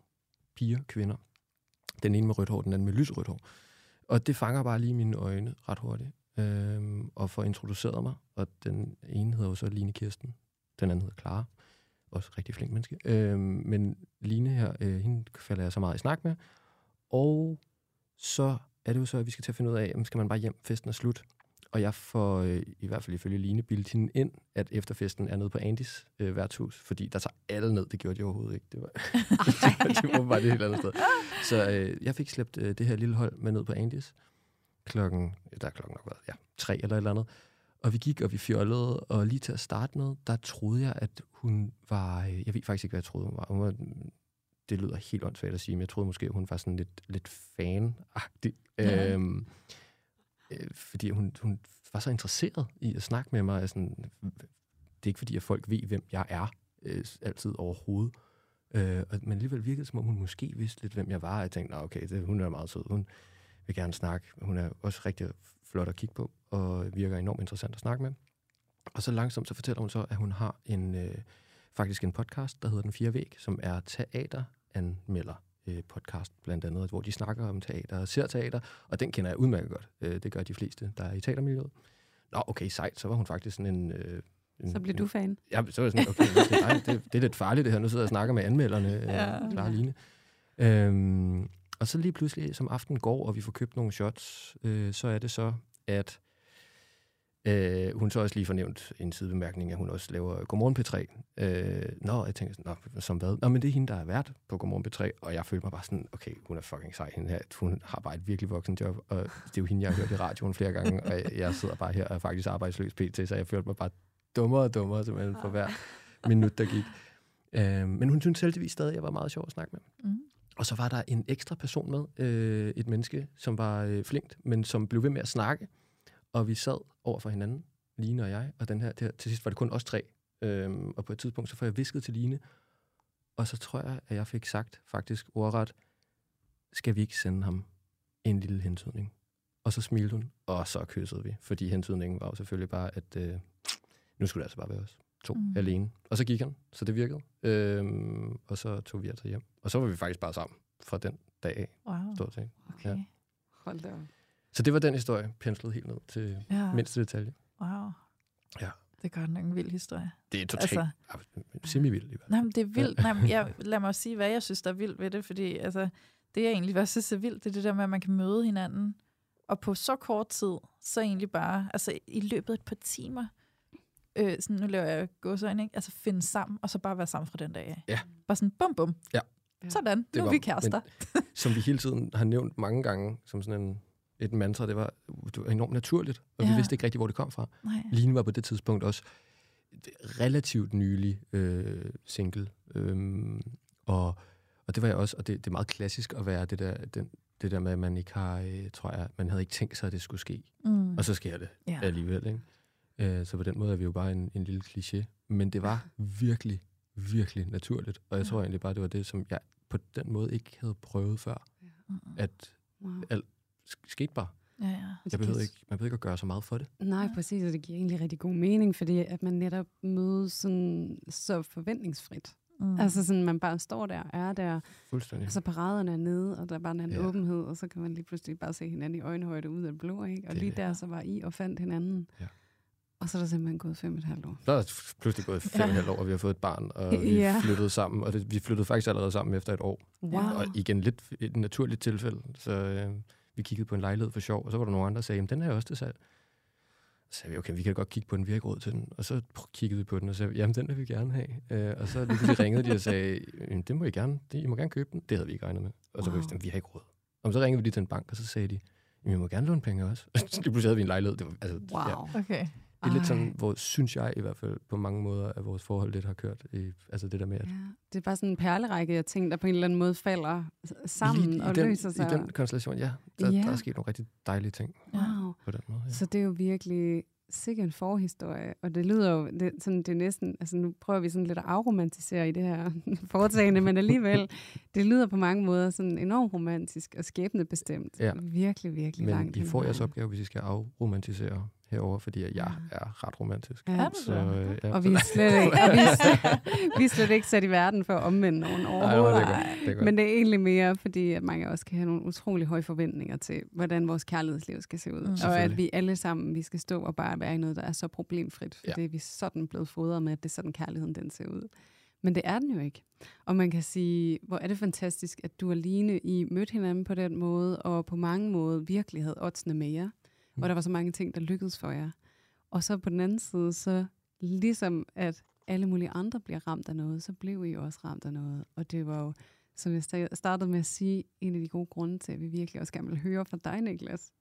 piger, kvinder. Den ene med rødt hår, den anden med lysrødt hår. Og det fanger bare lige mine øjne ret hurtigt. øh, og får introduceret mig, og den ene hedder jo så Line Kirsten, den anden hedder Clara, også rigtig flink menneske. Øhm, men Line her, øh, hende falder jeg så meget i snak med, og så er det jo så, at vi skal til at finde ud af, jamen, skal man bare hjem, festen er slut. Og jeg får, øh, i hvert fald ifølge Line, bildet hende ind, at efterfesten er nede på Andis øh, værtshus, fordi der tager alle ned. Det gjorde de overhovedet ikke. Det var, det var bare det helt andet sted. Så øh, jeg fik slæbt øh, det her lille hold med ned på Andis. Klokken, der er klokken nok været, ja, tre eller et eller andet. Og vi gik, og vi fjollede, og lige til at starte med, der troede jeg, at hun var... øh, Jeg ved faktisk ikke, hvad jeg troede, hun var. Hun var det lyder helt åndssvagt at sige, men jeg troede måske, at hun var sådan lidt, lidt fan-agtig. Ja. Øhm, øh, fordi hun, hun var så interesseret i at snakke med mig. Sådan, det er ikke fordi, at folk ved, hvem jeg er, øh, altid overhovedet. Øh, og- men alligevel virkede det, som om hun måske vidste lidt, hvem jeg var. Jeg tænkte, "Nå, okay, det, hun er meget sød. Hun vil gerne snakke. Hun er også rigtig flot at kigge på, og virker enormt interessant at snakke med. Og så langsomt så fortæller hun så, at hun har en, øh, faktisk en podcast, der hedder Den Fire Væg, som er teateranmelder øh, podcast blandt andet, hvor de snakker om teater og ser teater, og den kender jeg udmærket godt. Øh, det gør de fleste, der er i teatermiljøet. Nå, okay, sejt, så var hun faktisk sådan en... Øh, en Så bliver du fan. Ja, så var jeg sådan, okay, det, er, det, det er lidt farligt det her. Nu sidder jeg og snakker med anmelderne, Ja. ja. Clara og Line. Øhm, og så lige pludselig, som aften går, og vi får købt nogle shots, øh, så er det så, at øh, hun så også lige fornævnt en sidebemærkning, at hun også laver Godmorgen P3. Øh, nå, jeg tænker sådan, nå, som hvad? Nå, men det er hende, der er vært på Godmorgen P3, og jeg følte mig bare sådan, okay, hun er fucking sej, hende her. Hun har bare et virkelig voksen job, og det er jo hende, jeg har hørt i radioen flere gange, og jeg, jeg sidder bare her og er faktisk arbejdsløs pt, så jeg følte mig bare dummere og dummere simpelthen for hver minut, der gik. Øh, men hun synes heldigvis stadig, at jeg var meget sjov at snakke med. Mm. Og så var der en ekstra person med, øh, et menneske, som var øh, flinkt, men som blev ved med at snakke. Og vi sad over for hinanden, Line og jeg, og den her, det her, til sidst var det kun os tre. Øhm, og på et tidspunkt, så får jeg visket til Line, og så tror jeg, at jeg fik sagt faktisk ordret, skal vi ikke sende ham en lille hentydning? Og så smilte hun, og så kyssede vi, fordi hentydningen var jo selvfølgelig bare, at øh, nu skulle det altså bare være os to Mm. alene. Og så gik han, så det virkede. Øhm, og så tog vi altså hjem. Og så var vi faktisk bare sammen fra den dag af, Wow. stort set. Okay. Ja. Hold da. Så det var den historie, penslet helt ned til Ja. mindste detalje. Wow. Ja. Det er godt nok en vild historie. Det er totalt Altså- semi-vildt i hvert fald. Nej, men det er vildt. Nej, men jeg, lad mig sige, hvad jeg synes, der er vildt ved det, fordi altså, det jeg egentlig også synes er vildt, det er det der med, at man kan møde hinanden, og på så kort tid, så egentlig bare, altså i løbet af et par timer, øh, sådan, nu laver jeg gåsøjne, ikke? Altså finde sammen, og så bare være sammen fra den dag af. Ja. Bare sådan, bum bum. Ja. Sådan, nu Det er var- vi kærester. Som vi hele tiden har nævnt mange gange, som sådan en, et mantra. Det var, det var enormt naturligt, og ja. vi vidste ikke rigtig, hvor det kom fra. Nej. Line var på det tidspunkt også relativt nylig øh, single. Øhm, og, og det var jeg også, og det, det er meget klassisk at være det der, den, det der med, at man ikke har, øh, tror jeg, man havde ikke tænkt sig, at det skulle ske. Mm. Og så sker det ja. alligevel. Ikke? Øh, så på den måde er vi jo bare en, en lille kliché. Men det var virkelig, virkelig naturligt. Og jeg Ja. tror egentlig bare, det var det, som jeg på den måde ikke havde prøvet før. Mm. At Wow. sk- skete bare. Ja, ja. Jeg behøvede giver- ikke, man behøvede ikke at gøre så meget for det. Nej, præcis, og det giver egentlig rigtig god mening, fordi at man netop mødes sådan så forventningsfrit. Mm. Altså sådan, man bare står der, er der, Fuldstændig. og så paraderne er nede, og der er bare en Ja. ja. åbenhed, og så kan man lige pludselig bare se hinanden i øjenhøjde ud af det blå, ikke? Og Det lige der, så var I og fandt hinanden. Ja. Og så er der simpelthen gået fem og et halvt år. Så er der pludselig gået fem og et halvt år, og vi har fået et barn, og vi Ja. flyttede sammen. Og det, vi flyttede faktisk allerede sammen efter et år. Wow. Og igen lidt et naturligt tilfælde. Så øh, vi kiggede på en lejlighed for sjov, og så var der nogle andre, der sagde, "Jamen, den er jo også til salg. Så sagde vi, okay, vi kan godt kigge på den, vi har ikke råd til den. Og så kiggede vi på den og sagde, jamen den vil vi gerne have. Øh, og så lige pludselig ringede de og sagde, "Jamen, det må I gerne, det, I må gerne købe den. Det havde vi ikke regnet med. Og så Wow. vi, vi har ikke råd. Og så ringede vi lige til en bank, og så sagde de, jamen, I må gerne låne penge også. så lige pludselig havde vi en lejlighed. Det var, altså, ja, Wow. Okay. Det er lidt Ej. sådan, hvor synes jeg i hvert fald på mange måder, at vores forhold lidt har kørt. I, altså det der med, at Ja, det er bare sådan en perlerække af ting, der på en eller anden måde falder sammen lige og i den, løser sig. I den konstellation, ja, der, Ja. der er sket nogle rigtig dejlige ting Wow. på den måde. Ja. Så det er jo virkelig sikkert en forhistorie, og det lyder jo, det, sådan, det er næsten, altså nu prøver vi sådan lidt at afromantisere i det her foretagende, men alligevel, det lyder på mange måder sådan enormt romantisk og skæbnebestemt. Ja. Virkelig, virkelig Men langt. I hen får jeres opgave, hvis I skal afromantisere herover, fordi jeg Ja. er ret romantisk. Ja. Så, øh, ja. Og vi er slet ikke, og vi er, slet- vi er slet ikke sat i verden for at omvende nogen Ej, overhovedet. det er godt. Det er godt. Men det er egentlig mere, fordi at mange også kan have nogle utrolig høje forventninger til, hvordan vores kærlighedsliv skal se ud. Mm. Mm. Og at vi alle sammen, vi skal stå og bare være i noget, der er så problemfrit. For Ja. det er vi sådan blevet fodret med, at det er sådan kærligheden den ser ud. Men det er den jo ikke. Og man kan sige, hvor er det fantastisk, at du og Line, I mødte hinanden på den måde, og på mange måder virkelig havde oddsene med Og der var så mange ting, der lykkedes for jer. Og så på den anden side, så ligesom at alle mulige andre bliver ramt af noget, så blev I også ramt af noget. Og det var jo, som jeg sta- startede med at sige, en af de gode grunde til, at vi virkelig også gerne vil høre fra dig, Niklas.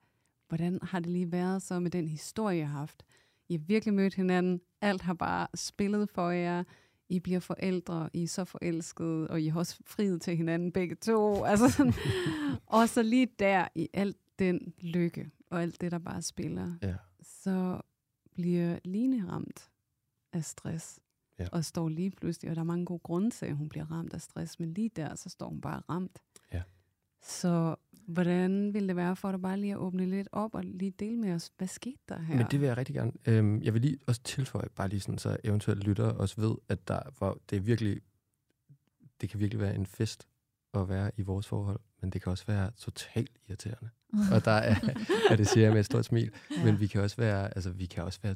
Hvordan har det lige været så med den historie, I har haft? I har virkelig mødt hinanden. Alt har bare spillet for jer. I bliver forældre. I er så forelskede, og I har også friet til hinanden begge to. Altså sådan. og så lige der i alt den lykke, og alt det, der bare spiller, Ja. så bliver Line ramt af stress. Ja. Og står lige pludselig, og der er mange gode grunde til, at hun bliver ramt af stress, men lige der, så står hun bare ramt. Ja. Så hvordan ville det være for dig bare lige at åbne lidt op og lige dele med os, hvad skete der her? Men det vil jeg rigtig gerne. Øhm, jeg vil lige også tilføje, bare lige sådan, så eventuelt lytter også ved, at der var, det er virkelig, det kan virkelig være en fest at være i vores forhold, men det kan også være totalt irriterende. Og der er, og det siger jeg med et stort smil, ja. men vi kan også være, altså vi kan også være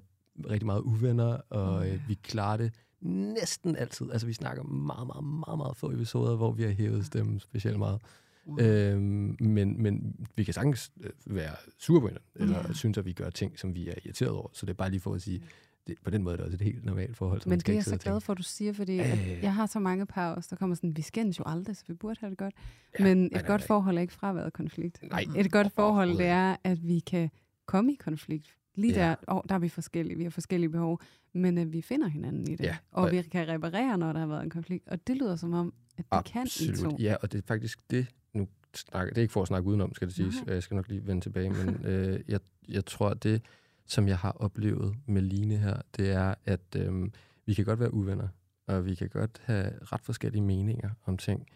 rigtig meget uvenner, og øh, vi klarer det næsten altid. Altså vi snakker meget, meget, meget, meget få episoder, hvor vi har hævet stemmen specielt meget. Wow. Øhm, men, men vi kan sagtens øh, være sure på hinanden, eller ja. synes, at vi gør ting, som vi er irriteret over. Så det er bare lige for at sige, det, på den måde er det også et helt normalt forhold. Men det er jeg så glad for, at du siger, fordi ja. jeg har så mange par også, der kommer sådan, vi skændes jo aldrig, så vi burde have det godt. Ja, Men nej, et nej, godt nej. forhold er ikke fraværet konflikt. Nej, Et godt forhold, det er, at vi kan komme i konflikt. Lige Ja. der, der er vi forskellige, vi har forskellige behov, men at vi vi hinanden i det. Ja, og og- vi kan reparere, når der har været en konflikt. Og det lyder som om, at det kan I to. Ja, og det er faktisk det, nu snakker, det er ikke for at snakke udenom, skal det siges, jeg skal nok lige vende tilbage, men øh, jeg, jeg tror, at det, som jeg har oplevet med Line her, det er, at øh, vi kan godt være uvenner, og vi kan godt have ret forskellige meninger om ting,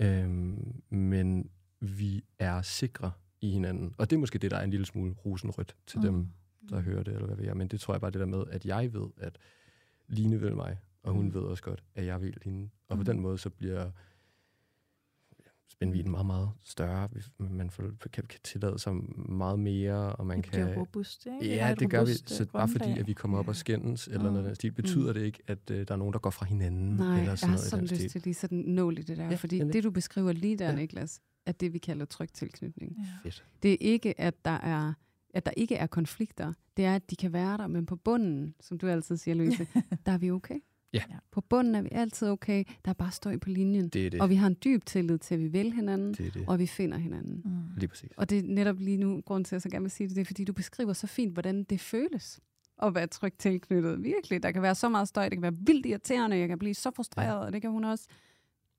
øh, men vi er sikre i hinanden. Og det er måske det, der er en lille smule rosenrødt til mm. dem, der hører det, eller hvad ved jeg. Men det tror jeg bare det der med, at jeg ved, at Line vil mig, og hun Mm. ved også godt, at jeg vil hende. Og Mm. på den måde, så bliver spændvidden meget, meget større. Man får, kan, kan tillade sig meget mere, og man Det kan... robust, ikke? Har Ja, et det gør vi. robust, øh, Så bare fordi, at vi kommer op og skændes, eller Mm. noget af den stil, betyder det ikke, at uh, der er nogen, der går fra hinanden. Nej, eller jeg sådan har noget i sådan lyst stil. til lige sådan nål i det der, Ja, fordi det, du beskriver lige der, Ja. Niklas, er det, vi kalder tryg tilknytning. Ja. Fedt. Det er ikke, at der er at der ikke er konflikter. Det er, at de kan være der, men på bunden, som du altid siger, Louise, der er vi okay. Ja. På bunden er vi altid okay. Der er bare støj på linjen. Det er det. Og vi har en dyb tillid til, at vi vil hinanden, Det er det. og vi finder hinanden. Mm. Lige præcis. Og det er netop lige nu, grund til, at jeg så gerne vil sige det, det er, fordi du beskriver så fint, hvordan det føles at være trygt tilknyttet. Virkelig. Der kan være så meget støj, det kan være vildt irriterende, jeg kan blive så frustreret, og det kan hun også.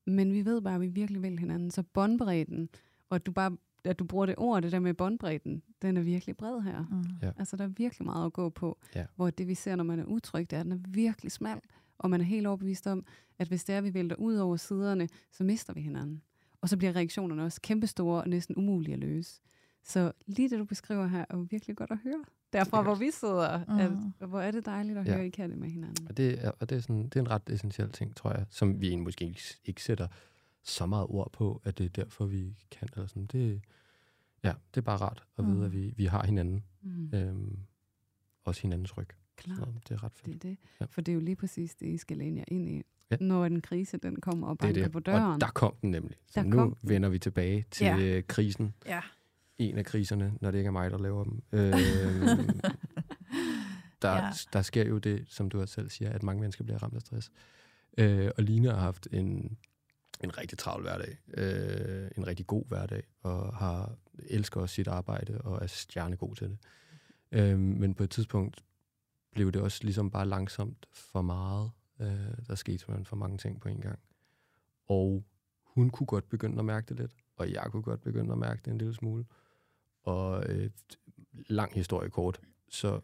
Men vi ved bare, at vi virkelig vil hinanden. Så båndbredden, og at du bare at du bruger det ord, det der med båndbredden, den er virkelig bred her. Mm. Ja. Altså, der er virkelig meget at gå på. Ja. Hvor det, vi ser, når man er utryg, det er, at den er virkelig smal. Og man er helt overbevist om, at hvis det er, at vi vælter ud over siderne, så mister vi hinanden. Og så bliver reaktionerne også kæmpestore og næsten umulige at løse. Så lige det, du beskriver her, er jo virkelig godt at høre. Derfra, hvor vi sidder, Mm. at, hvor er det dejligt at Ja. høre, I kan det med hinanden. Og det er, og det er, sådan, det er en ret essentiel ting, tror jeg, som vi egentlig måske ikke, ikke sætter så meget ord på, at det er derfor, vi kan. Eller sådan. Det, ja, det er bare rart at vide, Mm. at vi, vi har hinanden. Mm. Øhm, også hinandens ryg. Klart. Så det er ret Det er fedt. det. Ja. For det er jo lige præcis det, I skal læne jer ind i. Ja. Når en krise den kommer og Det er banker det. på døren. Og der kom den nemlig. Så Der nu kom vender vi tilbage til Ja. ja. krisen. Ja. En af kriserne, når det ikke er mig, der laver dem. Øhm, der, Ja. ja. der sker jo det, som du også selv siger, at mange mennesker bliver ramt af stress. Øh, og Line har haft en, en rigtig travl hverdag. Øh, en rigtig god hverdag. Og har elsker også sit arbejde og er stjernegod til det. Øh, men på et tidspunkt blev det også ligesom bare langsomt for meget. Øh, der skete simpelthen for mange ting på en gang. Og hun kunne godt begynde at mærke det lidt, og jeg kunne godt begynde at mærke det en lille smule. Og øh, lang historie kort, så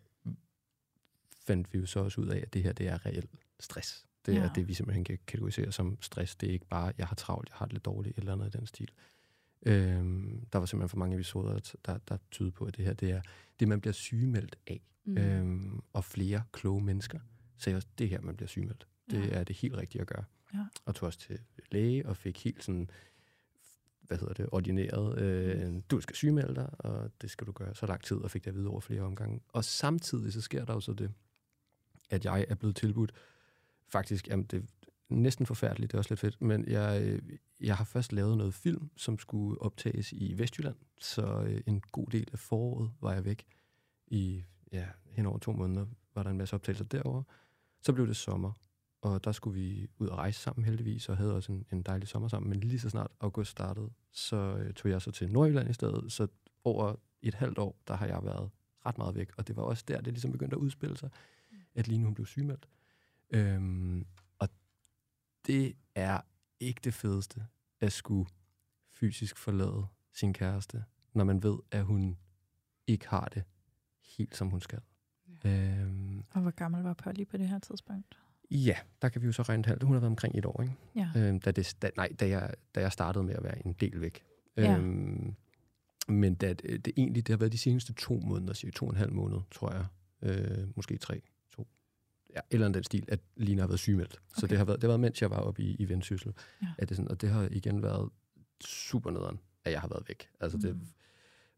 fandt vi jo så også ud af, at det her det er reelt stress. Det Ja. er det, vi simpelthen kan kategorisere som stress. Det er ikke bare, jeg har travlt, jeg har det lidt dårligt, eller noget i den stil. Øhm, der var simpelthen for mange episoder, der, der tyder på, at det her det er det, man bliver sygemeldt af. Mm. Mm. Øhm, og flere kloge mennesker sagde også, det er her, man bliver sygemeldt. Det Ja. er det helt rigtige at gøre. Ja. Og tog også til læge og fik helt sådan, hvad hedder det, ordineret, øh, du skal sygemelde dig, og det skal du gøre så lang tid, og fik det at vide over flere omgange. Og samtidig så sker der jo så det, at jeg er blevet tilbudt, faktisk, jamen det næsten forfærdeligt, det er også lidt fedt, men jeg, øh, jeg har først lavet noget film, som skulle optages i Vestjylland, så øh, en god del af foråret var jeg væk. I, ja, hen over to måneder var der en masse optagelser derover. Så blev det sommer, og der skulle vi ud og rejse sammen heldigvis, og havde også en, en dejlig sommer sammen. Men lige så snart august startede, så øh, tog jeg så til Nordjylland i stedet. Så over et halvt år, der har jeg været ret meget væk. Og det var også der, det ligesom begyndte at udspille sig, at lige nu hun blev sygemeldt. Øhm, det er ikke det fedeste at skulle fysisk forlade sin kæreste, når man ved, at hun ikke har det helt, som hun skal. Ja. Øhm, Og hvor gammel var Polly på det her tidspunkt? Ja, der kan vi jo så regne halvt. Hun har været omkring et år, ikke? Ja. Øhm, da, det, da, nej, da jeg, da jeg startede med at være en del væk. Ja. Øhm, men da, det, det egentlig, det har været de seneste to måneder, cirka to og en halv måned, tror jeg. Øh, måske tre. Ja, eller den stil, at Lina har været sygemeldt. Okay. Så det har, været, det har været, mens jeg var oppe i, i Vendsyssel. Ja. At det sådan, og det har igen været super nederen, at jeg har været væk. Altså det, Mm.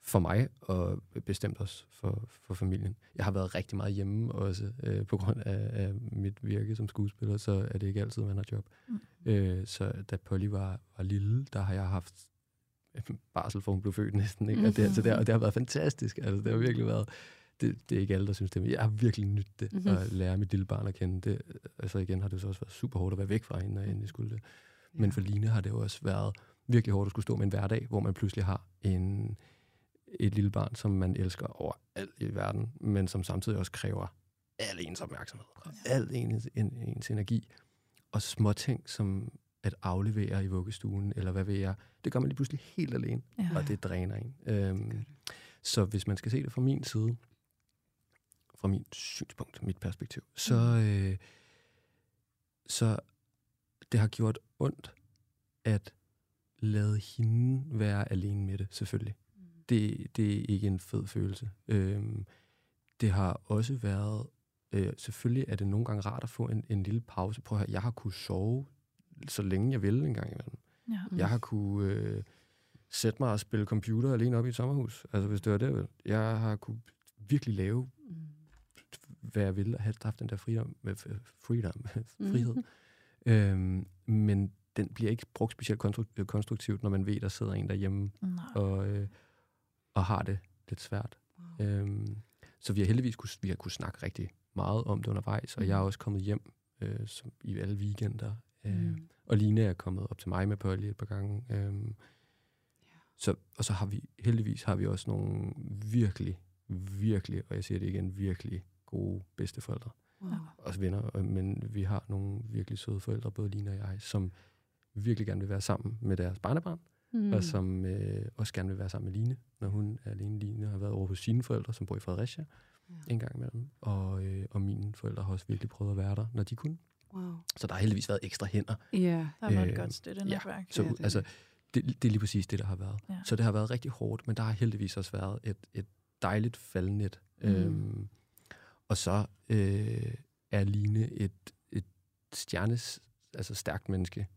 for mig, og bestemt også for, for familien. Jeg har været rigtig meget hjemme også, øh, på grund af, af mit virke som skuespiller, så er det ikke altid, man har job. Mm. Øh, så da Polly var, var lille, der har jeg haft barsel, for hun blev født næsten. Ikke? Og, det, altså, det, har, og det har været fantastisk. Altså, det har virkelig været... Det, det er ikke alle, der synes det, men jeg har virkelig nydt det, Mhm. mm-hmm. at lære mit lille barn at kende. Det, altså igen har det så også været super hårdt at være væk fra hende, når jeg endelig skulle det. Men for Line har det jo også været virkelig hårdt at skulle stå med en hverdag, hvor man pludselig har en, et lille barn, som man elsker over alt i verden, men som samtidig også kræver al ens opmærksomhed, og al ens, en, ens energi, og små ting som at aflevere i vuggestuen, eller hvad ved jeg, det gør man lige pludselig helt alene, Ja. og det dræner en. Øhm, så hvis man skal se det fra min side, fra min synspunkt, mit perspektiv, så, øh, så det har gjort ondt at lade hende være alene med det, selvfølgelig. Det, det er ikke en fed følelse. Øhm, det har også været, øh, selvfølgelig er det nogle gange rart at få en, en lille pause. Prøv at høre, jeg har kunne sove så længe jeg ville en gang imellem. Ja. Mm. Jeg har kunne øh, sætte mig og spille computer alene op i et sommerhus. Altså hvis det var det. Jeg har kunne virkelig lave, Mm. Hvad jeg ville, og have haft den der freedom, freedom, Mm. frihed. Øhm, men den bliver ikke brugt specielt øh, konstruktivt, når man ved, der sidder en derhjemme Nej. og, øh, og har det lidt svært. Øhm, så vi har heldigvis kunne, vi har kunne snakke rigtig meget om det undervejs, og jeg er også kommet hjem øh, som i alle weekender. Øh, Mm. Og Line er kommet op til mig med Polly et par gange. Øhm, så, og så har vi, heldigvis har vi også nogle virkelig, virkelig, og jeg siger det igen, virkelig gode bedsteforældre. Wow. Også venner, og- men vi har nogle virkelig søde forældre, både Line og jeg, som virkelig gerne vil være sammen med deres barnebarn, Mm. og som øh, også gerne vil være sammen med Line, når hun er alene. Line har været over hos sine forældre, som bor i Fredericia, Ja. en gang imellem. Og, øh, og mine forældre har også virkelig prøvet at være der, når de kunne. Wow. Så der har heldigvis været ekstra hænder. Ja. Der var et Øh, godt støttenetværk. Så Ja, ja, det er altså, det. det, er lige præcis det, der har været. Ja. Så det har været rigtig hårdt, men der har heldigvis også været et, et dejligt faldnet. Mm. Øhm, og så øh, er Line et, et stjernes, altså stærkt menneske.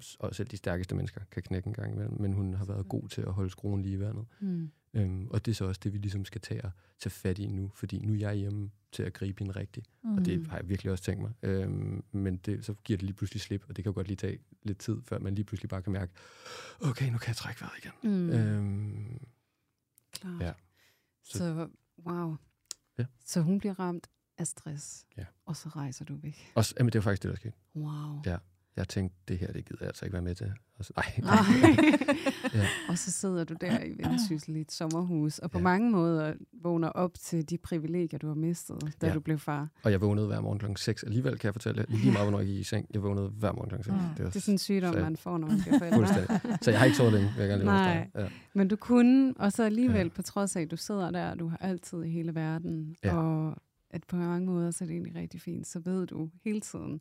S- og selv de stærkeste mennesker kan knække en gang imellem, men hun har været god til at holde skruen lige i vandet. Mm. Øhm, og det er så også det, vi ligesom skal tage, tage fat i nu, fordi nu er jeg hjemme til at gribe hende rigtigt. Mm. Og det har jeg virkelig også tænkt mig. Øhm, men det, så giver det lige pludselig slip, og det kan jo godt lige tage lidt tid, før man lige pludselig bare kan mærke, okay, nu kan jeg trække vejret igen. Mm. Øhm, Klart. ja. Så, så wow. Ja. Så hun bliver ramt af stress, Ja. og så rejser du væk. og, jamen, det var faktisk det, der skete. Wow. Ja. Jeg tænkte, det her, det gider jeg altså ikke være med til. Og så, nej, Nej. Ja. Og så sidder du der i Vendsyssel i et sommerhus, og på Ja. mange måder vågner op til de privilegier, du har mistet, da Ja. du blev far. og jeg vågnede hver morgen klokken 6. Alligevel kan jeg fortælle lige meget, hvornår jeg gik i seng. Jeg vågnede hver morgen klokken 6. Mm. Det var Det er sådan en sygdom, så- man får, når man bliver forældre. Så jeg har ikke sovet længe, vil jeg gerne lige Nej. Ja. Men du kunne, og så alligevel, Ja. ja. på trods af, at du sidder der, og du har altid i hele verden, Ja. og at på mange måder, så er det egentlig rigtig fint, så ved du hele tiden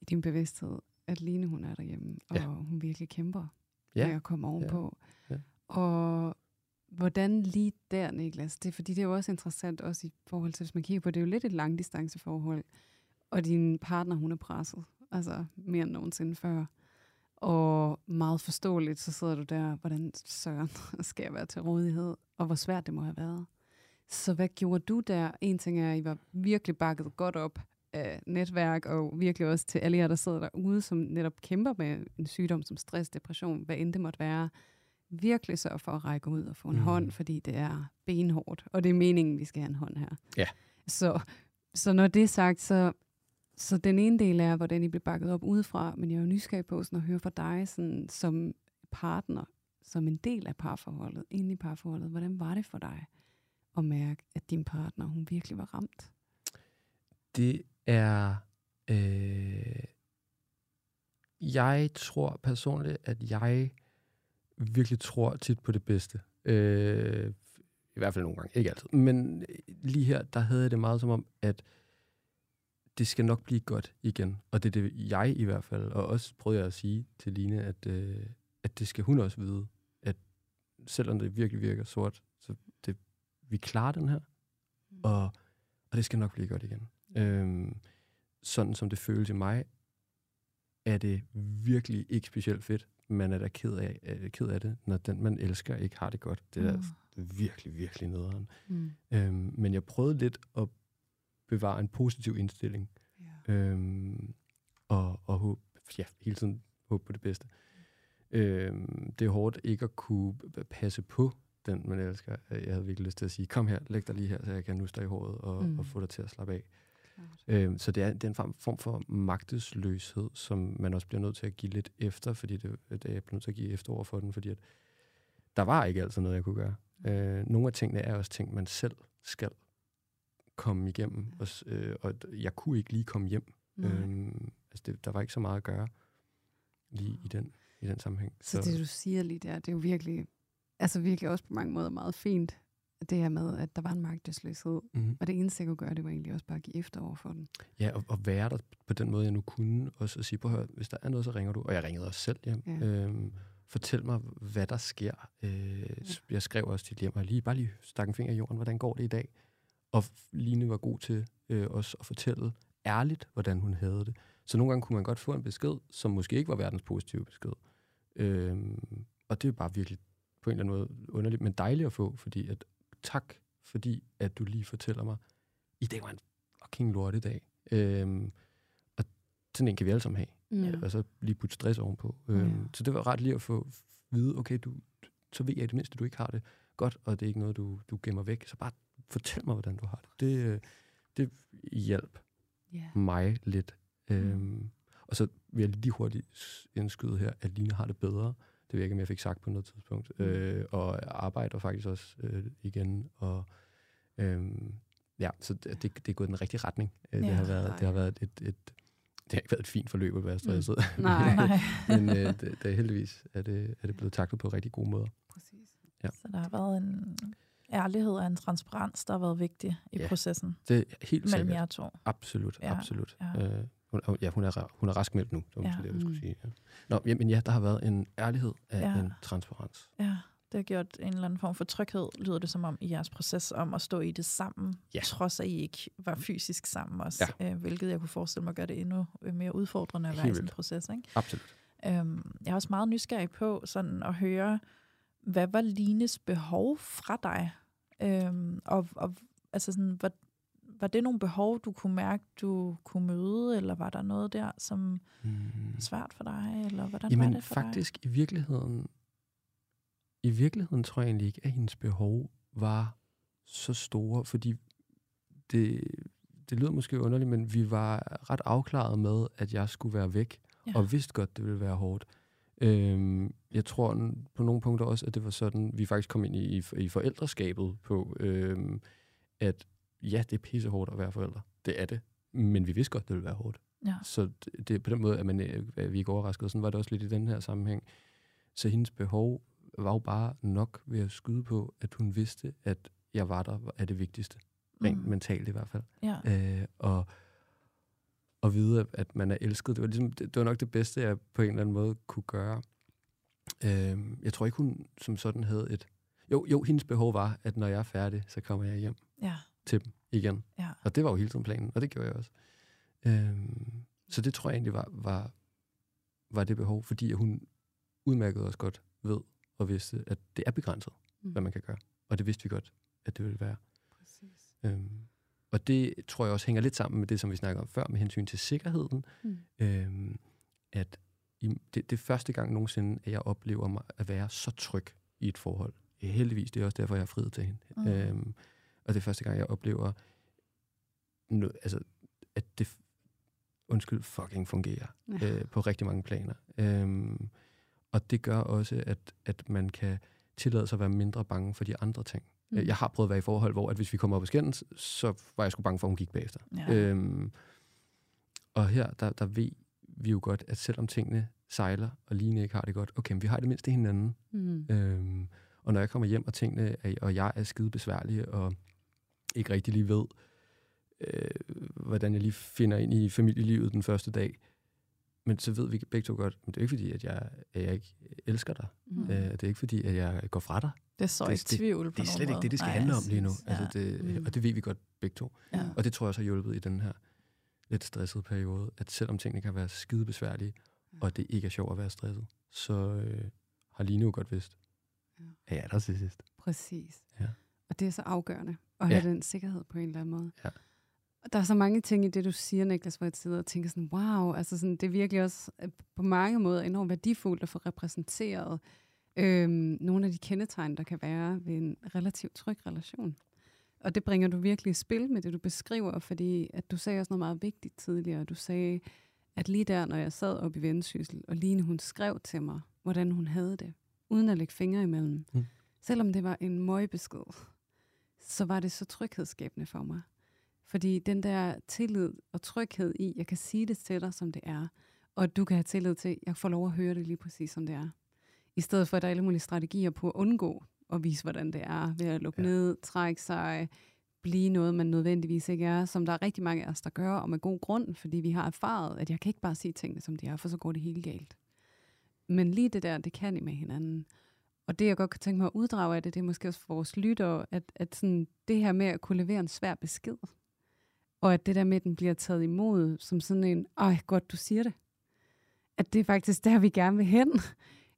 i din bevidsthed, at Line, hun er derhjemme, og Ja. hun virkelig kæmper Ja. med at komme ovenpå. Ja. Og hvordan lige der, Niklas, det fordi, det er jo også interessant, også i forhold til, hvis man kigger på, det er jo lidt et langdistanceforhold, og din partner, hun er presset, altså mere end nogensinde før. Og meget forståeligt, så sidder du der, hvordan søren skal jeg være til rådighed, og hvor svært det må have været. Så hvad gjorde du der? En ting er, at I var virkelig bakket godt op af netværk, og virkelig også til alle jer, der sidder derude, som netop kæmper med en sygdom som stress, depression, hvad end det måtte være. Virkelig sørg for at række ud og få en mm. hånd, fordi det er benhårdt, og det er meningen, vi skal have en hånd her. Ja. Så, så når det er sagt, så, så den ene del er, hvordan I blev bakket op udefra, men jeg er jo nysgerrig på sådan at høre fra dig sådan, som partner, som en del af parforholdet, inde i parforholdet. Hvordan var det for dig at mærke, at din partner, hun virkelig var ramt? Det er... Øh, jeg tror personligt, at jeg virkelig tror tit på det bedste. Øh, I hvert fald nogle gange. Ikke altid. Men lige her, der havde jeg det meget som om, at det skal nok blive godt igen. Og det er det, jeg i hvert fald, og også prøvede jeg at sige til Line, at, øh, at det skal hun også vide, at selvom det virkelig virker sort, så det, vi klarer den her, og, og det skal nok blive godt igen. Øhm, sådan som det føles i mig, er det virkelig ikke specielt fedt. Man er da ked af, er ked af det, når den, man elsker, ikke har det godt. Det er Mm. virkelig, virkelig nederen. Mm. Øhm, men jeg prøvede lidt at bevare en positiv indstilling. Ja. Øhm, og, og håb, ja, hele tiden håbe på det bedste. Øhm, det er hårdt ikke at kunne passe på den, man elsker. Øh, Jeg havde virkelig lyst til at sige, kom her, læg dig lige her, så jeg kan nusse dig i håret og, mm. og få dig til at slappe af. Øhm, så det er, det er en form, form for magtesløshed, som man også bliver nødt til at give lidt efter, fordi det, det er jeg nødt til at give efter over for den, fordi at der var ikke altid noget, jeg kunne gøre. Øh, nogle af tingene er også ting, man selv skal komme igennem, og, s- øh, og jeg kunne ikke lige komme hjem. Nej. Øhm, altså det, der var ikke så meget at gøre lige i den, i den sammenhæng. Så det, du siger lige der, det er jo virkelig, altså virkelig også på mange måder meget fint, det her med, at der var en magtesløshed. mm-hmm. Og det eneste, jeg kunne gøre, det var egentlig også bare at give efter over for den. Ja, og, og være der på den måde, jeg nu kunne. Også at sige, på hør, hvis der er noget, så ringer du. Og jeg ringede også selv hjem. Ja. Øhm, fortæl mig, hvad der sker. Øh, ja. Jeg skrev også til hjem, og lige, bare lige stak en finger i jorden, hvordan går det i dag? Og Line var god til øh, også at fortælle ærligt, hvordan hun havde det. Så nogle gange kunne man godt få en besked, som måske ikke var verdens positive besked. Øhm, og det er bare virkelig på en eller anden måde underligt, men dejligt at få, fordi at, tak, fordi at du lige fortæller mig, i dag var en fucking lortedag. Øhm, og sådan en kan vi alle sammen have. Ja. Ja. Og så lige putte stress ovenpå. Øhm, Ja. Så det var ret lige at få vide, okay, du, så ved jeg i det mindste, du ikke har det godt, og det er ikke noget, du, du gemmer væk. Så bare fortæl mig, hvordan du har det. Det, øh, det hjalp Ja. mig lidt Øhm, og så vil jeg lige hurtigt indskyde her, at Line har det bedre. Det ved jeg ikke, om jeg fik sagt på noget tidspunkt. Mm. Øh, og arbejder faktisk også øh, igen. Og, øhm, ja, så det, det, det er gået i den rigtige retning. Øh, det, Ja, har været, det har været et, et, det har ikke været et fint forløb at være stresset. Nej. Nej. Men øh, det, det er heldigvis er det, er det blevet taklet på rigtig gode måder. Præcis. Så der har været en ærlighed og en transparens, der har været vigtig i Ja, processen Det er helt mellem sikkert. jer to. Absolut, Ja, absolut. ja. Øh, hun, ja, hun er, hun er raskmeldt nu, var Ja. det, jeg skulle Mm. sige. Ja. Nå, men ja, der har været en ærlighed af Ja. en transparens. Ja, det har gjort en eller anden form for tryghed, lyder det som om, i jeres proces om at stå i det sammen, Ja. trods at I ikke var fysisk sammen også, ja. øh, hvilket jeg kunne forestille mig gør det endnu øh, mere udfordrende at være Helt i sådan en proces. Ikke? Absolut. Øhm, jeg er også meget nysgerrig på sådan at høre, hvad var Lines behov fra dig? Øhm, og, og altså sådan, var, det nogle behov, du kunne mærke, du kunne møde, eller var der noget der, som Mm. var svært for dig, eller hvordan Jamen var det for faktisk i virkeligheden, i virkeligheden tror jeg egentlig ikke, at hendes behov var så store, fordi det, det lyder måske underligt, men vi var ret afklaret med, at jeg skulle være væk, Ja. og vidste godt, det ville være hårdt. Øhm, jeg tror på nogle punkter også, at det var sådan, vi faktisk kom ind i, i, i forældreskabet på, øhm, at ja, det er pissehårdt at være forældre. Det er det. Men vi vidste godt, det ville være hårdt. Ja. Så det, det på den måde, at, man, øh, at vi ikke overraskede. Sådan var det også lidt i den her sammenhæng. Så hendes behov var jo bare nok ved at skyde på, at hun vidste, at jeg var der er det vigtigste. Rent Mm. mentalt i hvert fald. Ja. Øh, og, og vide, at- at man er elsket. Det var, ligesom, det, det var nok det bedste, jeg på en eller anden måde kunne gøre. Øh, jeg tror ikke, hun som sådan havde et... Jo, jo, hendes behov var, at når jeg er færdig, så kommer jeg hjem Ja. Til dem igen. Ja. Og det var jo hele tiden planen, og det gjorde jeg også. Øhm, så det tror jeg egentlig var, var, var det behov, fordi hun udmærket også godt ved og vidste, at det er begrænset, Mm. hvad man kan gøre. Og det vidste vi godt, at det ville være. Præcis. Øhm, og det tror jeg også hænger lidt sammen med det, som vi snakkede om før, med hensyn til sikkerheden. Mm. Øhm, at i, det, det er første gang nogensinde, at jeg oplever mig at være så tryg i et forhold. Heldigvis, det er også derfor, jeg har friet til hende. Mm. Øhm, og det er første gang, jeg oplever, no, altså, at det undskyld, fucking fungerer Ja. øh, på rigtig mange planer. Øhm, og det gør også, at, at man kan tillade sig at være mindre bange for de andre ting. Mm. Jeg har prøvet at være i forhold, hvor at hvis vi kommer op og skændes, så var jeg sgu bange for, at hun gik bagefter. Ja. Øhm, og her, der, der ved vi jo godt, at selvom tingene sejler, og Line ikke har det godt, okay, men vi har det mindst det hinanden. Mm. Øhm, og når jeg kommer hjem, og tingene er, og jeg er skide besværlig, og ikke rigtig lige ved, øh, hvordan jeg lige finder ind i familielivet den første dag, men så ved vi begge to godt, men det er ikke fordi, at jeg, at jeg ikke elsker dig. Mm. Øh, det er ikke fordi, at jeg går fra dig. Det så det- ikke tvivl på Det er slet ikke det, det skal Nej, handle om lige nu. præcis. Altså det, Mm. Og det ved vi godt begge to. Ja. Og det tror jeg også har hjulpet i den her lidt stressede periode, at selvom tingene kan være skide besværlige, og det ikke er sjovt at være stresset, så øh, har Line jo godt vidst, Ja. at jeg er der til sidst. Præcis. Ja. Og det er så afgørende at Ja. have den sikkerhed på en eller anden måde. Ja. Og der er så mange ting i det, du siger, Niklas, hvor jeg sidder og tænker sådan, wow, altså sådan, det er virkelig også øh, på mange måder enormt værdifuldt at få repræsenteret øhm, nogle af de kendetegn, der kan være ved en relativt tryg relation. Og det bringer du virkelig i spil med det, du beskriver, fordi at du sagde også noget meget vigtigt tidligere. Du sagde, at lige der, når jeg sad oppe i Vendsyssel, og Line hun skrev til mig, hvordan hun havde det, uden at lægge fingre imellem. Mm. Selvom det var en møgbesked, så var det så tryghedsskabende for mig. Fordi den der tillid og tryghed i, jeg kan sige det til dig, som det er, og du kan have tillid til, at jeg får lov at høre det lige præcis, som det er. I stedet for, at der er alle mulige strategier på at undgå at vise, hvordan det er, ved at lukke ja. ned, trække sig, blive noget, man nødvendigvis ikke er, som der er rigtig mange af os, der gør, og med god grund, fordi vi har erfaret, at jeg kan ikke bare sige tingene, som de er, for så går det helt galt. Men lige det der, det kan I med hinanden. Og det, jeg godt kan tænke mig at uddrage af det, det er måske også for vores lyttere, at, at sådan, det her med at kunne levere en svær besked, og at det der med, at den bliver taget imod som sådan en, ej, godt, du siger det. At det er faktisk der, vi gerne vil hen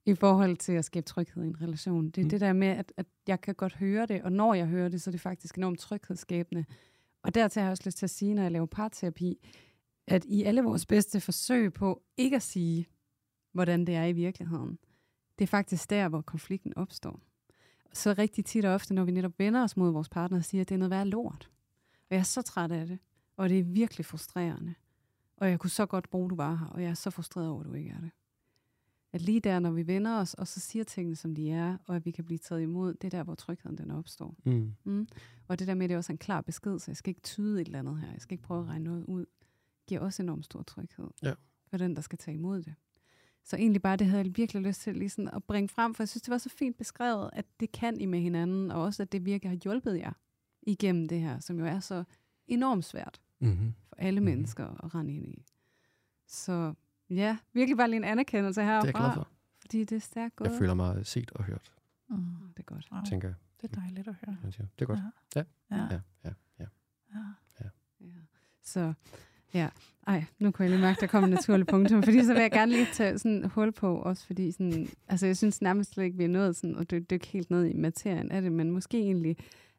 i forhold til at skabe tryghed i en relation. Det er Mm. mm. det der med, at, at jeg kan godt høre det, og når jeg hører det, så er det faktisk enormt tryghedsskabende. Og dertil har jeg også lyst til at sige, når jeg laver parterapi, at i alle vores bedste forsøg på ikke at sige, hvordan det er i virkeligheden, det er faktisk der, hvor konflikten opstår. Så rigtig tit og ofte, når vi netop vender os mod vores partner og siger, at det er noget værd lort. Og jeg er så træt af det, og det er virkelig frustrerende. Og jeg kunne så godt bruge, at du var her, og jeg er så frustreret over, at du ikke er det. At lige der, når vi vender os, og så siger tingene, som de er, og at vi kan blive taget imod, det er der, hvor trygheden den opstår. Mm. Mm. Og det der med, det er også en klar besked, så jeg skal ikke tyde et eller andet her. Jeg skal ikke prøve at regne noget ud. giver også enormt stor tryghed Ja. for den, der skal tage imod det. Så egentlig bare, det havde jeg virkelig lyst til lige sådan at bringe frem, for jeg synes, det var så fint beskrevet, at det kan I med hinanden, og også, at det virkelig har hjulpet jer igennem det her, som jo er så enormt svært Mm-hmm. for alle Mhm. mennesker at rende ind i. Så ja, virkelig bare lige en anerkendelse Det er jeg glad for. fordi det er stærkt gået. Jeg føler mig set og hørt, Mm. Det er godt. Wow. tænker jeg. Det er dejligt at høre. Det er godt. Ja. Ja. Ja. Ja, ja, ja. ja. Ja. Så ja, ej, nu kunne jeg lige mærke, der kom en naturlig punktum, fordi så vil jeg gerne lige tage sådan hul på, også fordi sådan, altså jeg synes nærmest slet ikke, vi er nået sådan, og dykke, dykke helt ned i materien af det, men måske egentlig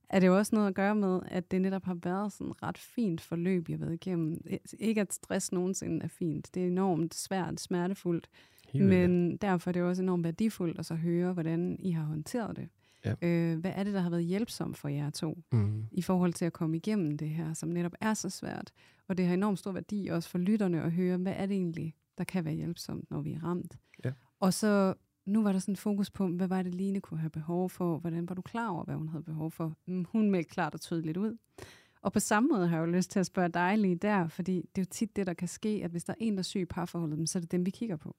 er det jo også noget at gøre med, at det netop har været sådan et ret fint forløb, jeg har været igennem. Ikke at stress nogensinde er fint. Det er enormt svært, smertefuldt, Helt men derfor er det også enormt værdifuldt at så høre, hvordan I har håndteret det. Ja. Øh, hvad er det, der har været hjælpsomt for jer to? Mm. i forhold til at komme igennem det her, som netop er så svært. Og det har enormt stor værdi også for lytterne at høre, hvad er det egentlig, der kan være hjælpsomt, når vi er ramt. Ja. Og så, nu var der sådan fokus på, hvad var det, Line kunne have behov for? Hvordan var du klar over, hvad hun havde behov for? Mm, Hun meldte klart og tydeligt ud. Og på samme måde har jeg jo lyst til at spørge dig lige der, fordi det er jo tit det, der kan ske, at hvis der er en, der er syg i parforholdet, så er det dem, vi kigger på.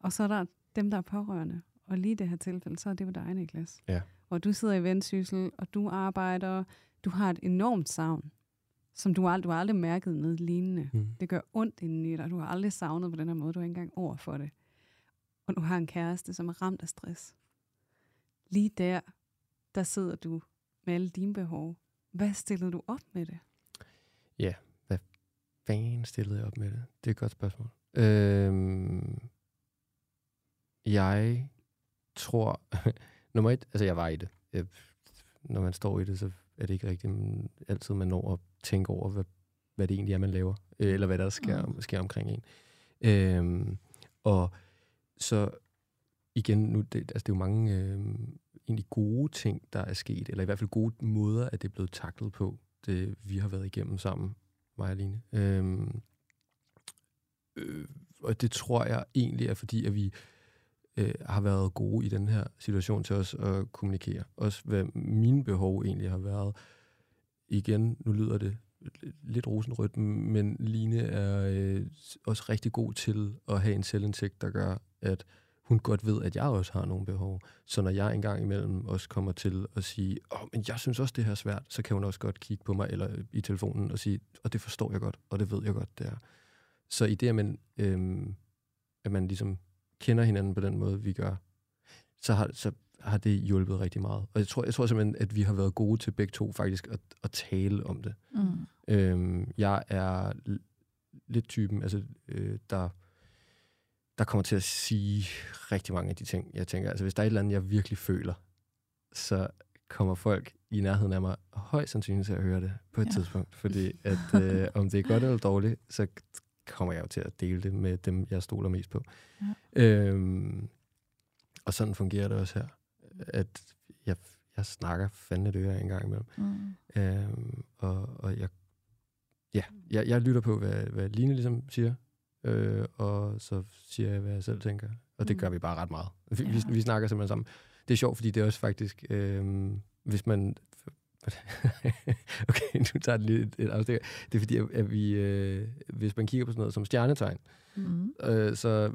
Og så er der dem, der er pårørende. Og lige i det her tilfælde, så er det jo dig, Niklas. Ja. Og du sidder i vendsyssel, og du arbejder, du har et enormt savn, som du, ald- du har aldrig mærket noget lignende. Mm. Det gør ondt inden i dig. Du har aldrig savnet på den her måde. Du har ikke engang ord for det. Og du har en kæreste, som er ramt af stress. Lige der, der sidder du med alle dine behov. Hvad stillede du op med det? fanden stillede jeg op med det? Det er et godt spørgsmål. Øhm, jeg tror... nummer et, altså jeg var i det. Jeg, når man står i det, så er det ikke rigtigt altid, man når at tænke over, hvad, hvad det egentlig er, man laver. øh, Eller hvad der sker, Mm. sker omkring en. Øhm, og så igen, nu, det, altså det er jo mange øhm, egentlig gode ting, der er sket, eller i hvert fald gode måder, at det er blevet taklet på, det vi har været igennem sammen mig og Line. Øhm, øh, og det tror jeg egentlig er fordi, at vi øh, har været gode i den her situation til os at kommunikere. Også hvad mine behov egentlig har været. Igen, nu lyder det lidt rosenrødt, men Line er øh, også rigtig god til at have en selvindsigt, der gør, at hun godt ved, at jeg også har nogle behov. Så når jeg engang imellem også kommer til at sige, åh, men jeg synes også, det her er svært, så kan hun også godt kigge på mig eller i telefonen og sige, og det forstår jeg godt, og det ved jeg godt, det er. Så i det, at man, øhm, at man ligesom kender hinanden på den måde, vi gør, så har, så har det hjulpet rigtig meget. Og jeg tror, jeg tror simpelthen, at vi har været gode til begge to faktisk at, at tale om det. Mm. Øhm, jeg er lidt typen, altså, øh, der, der kommer til at sige rigtig mange af de ting, jeg tænker. Altså, hvis der er et eller andet, jeg virkelig føler, så kommer folk i nærheden af mig højst sandsynligt til at høre det på et ja. tidspunkt. Fordi at, øh, om det er godt eller dårligt, så kommer jeg jo til at dele det med dem, jeg stoler mest på. Ja. Øhm, og sådan fungerer det også her. At jeg, jeg snakker fandme det øre en gang imellem. Mm. Øhm, og, og jeg, ja, jeg, jeg lytter på, hvad, hvad Line ligesom siger, øh, og så siger jeg, hvad jeg selv tænker. Og det Mm. gør vi bare ret meget. Vi, Ja. vi, vi snakker simpelthen sammen. Det er sjovt, fordi det er også faktisk, øh, hvis man... okay, nu tager det lige et, et afstik. Det er fordi, at, vi, øh, hvis man kigger på sådan noget som stjernetegn, Mm. øh, så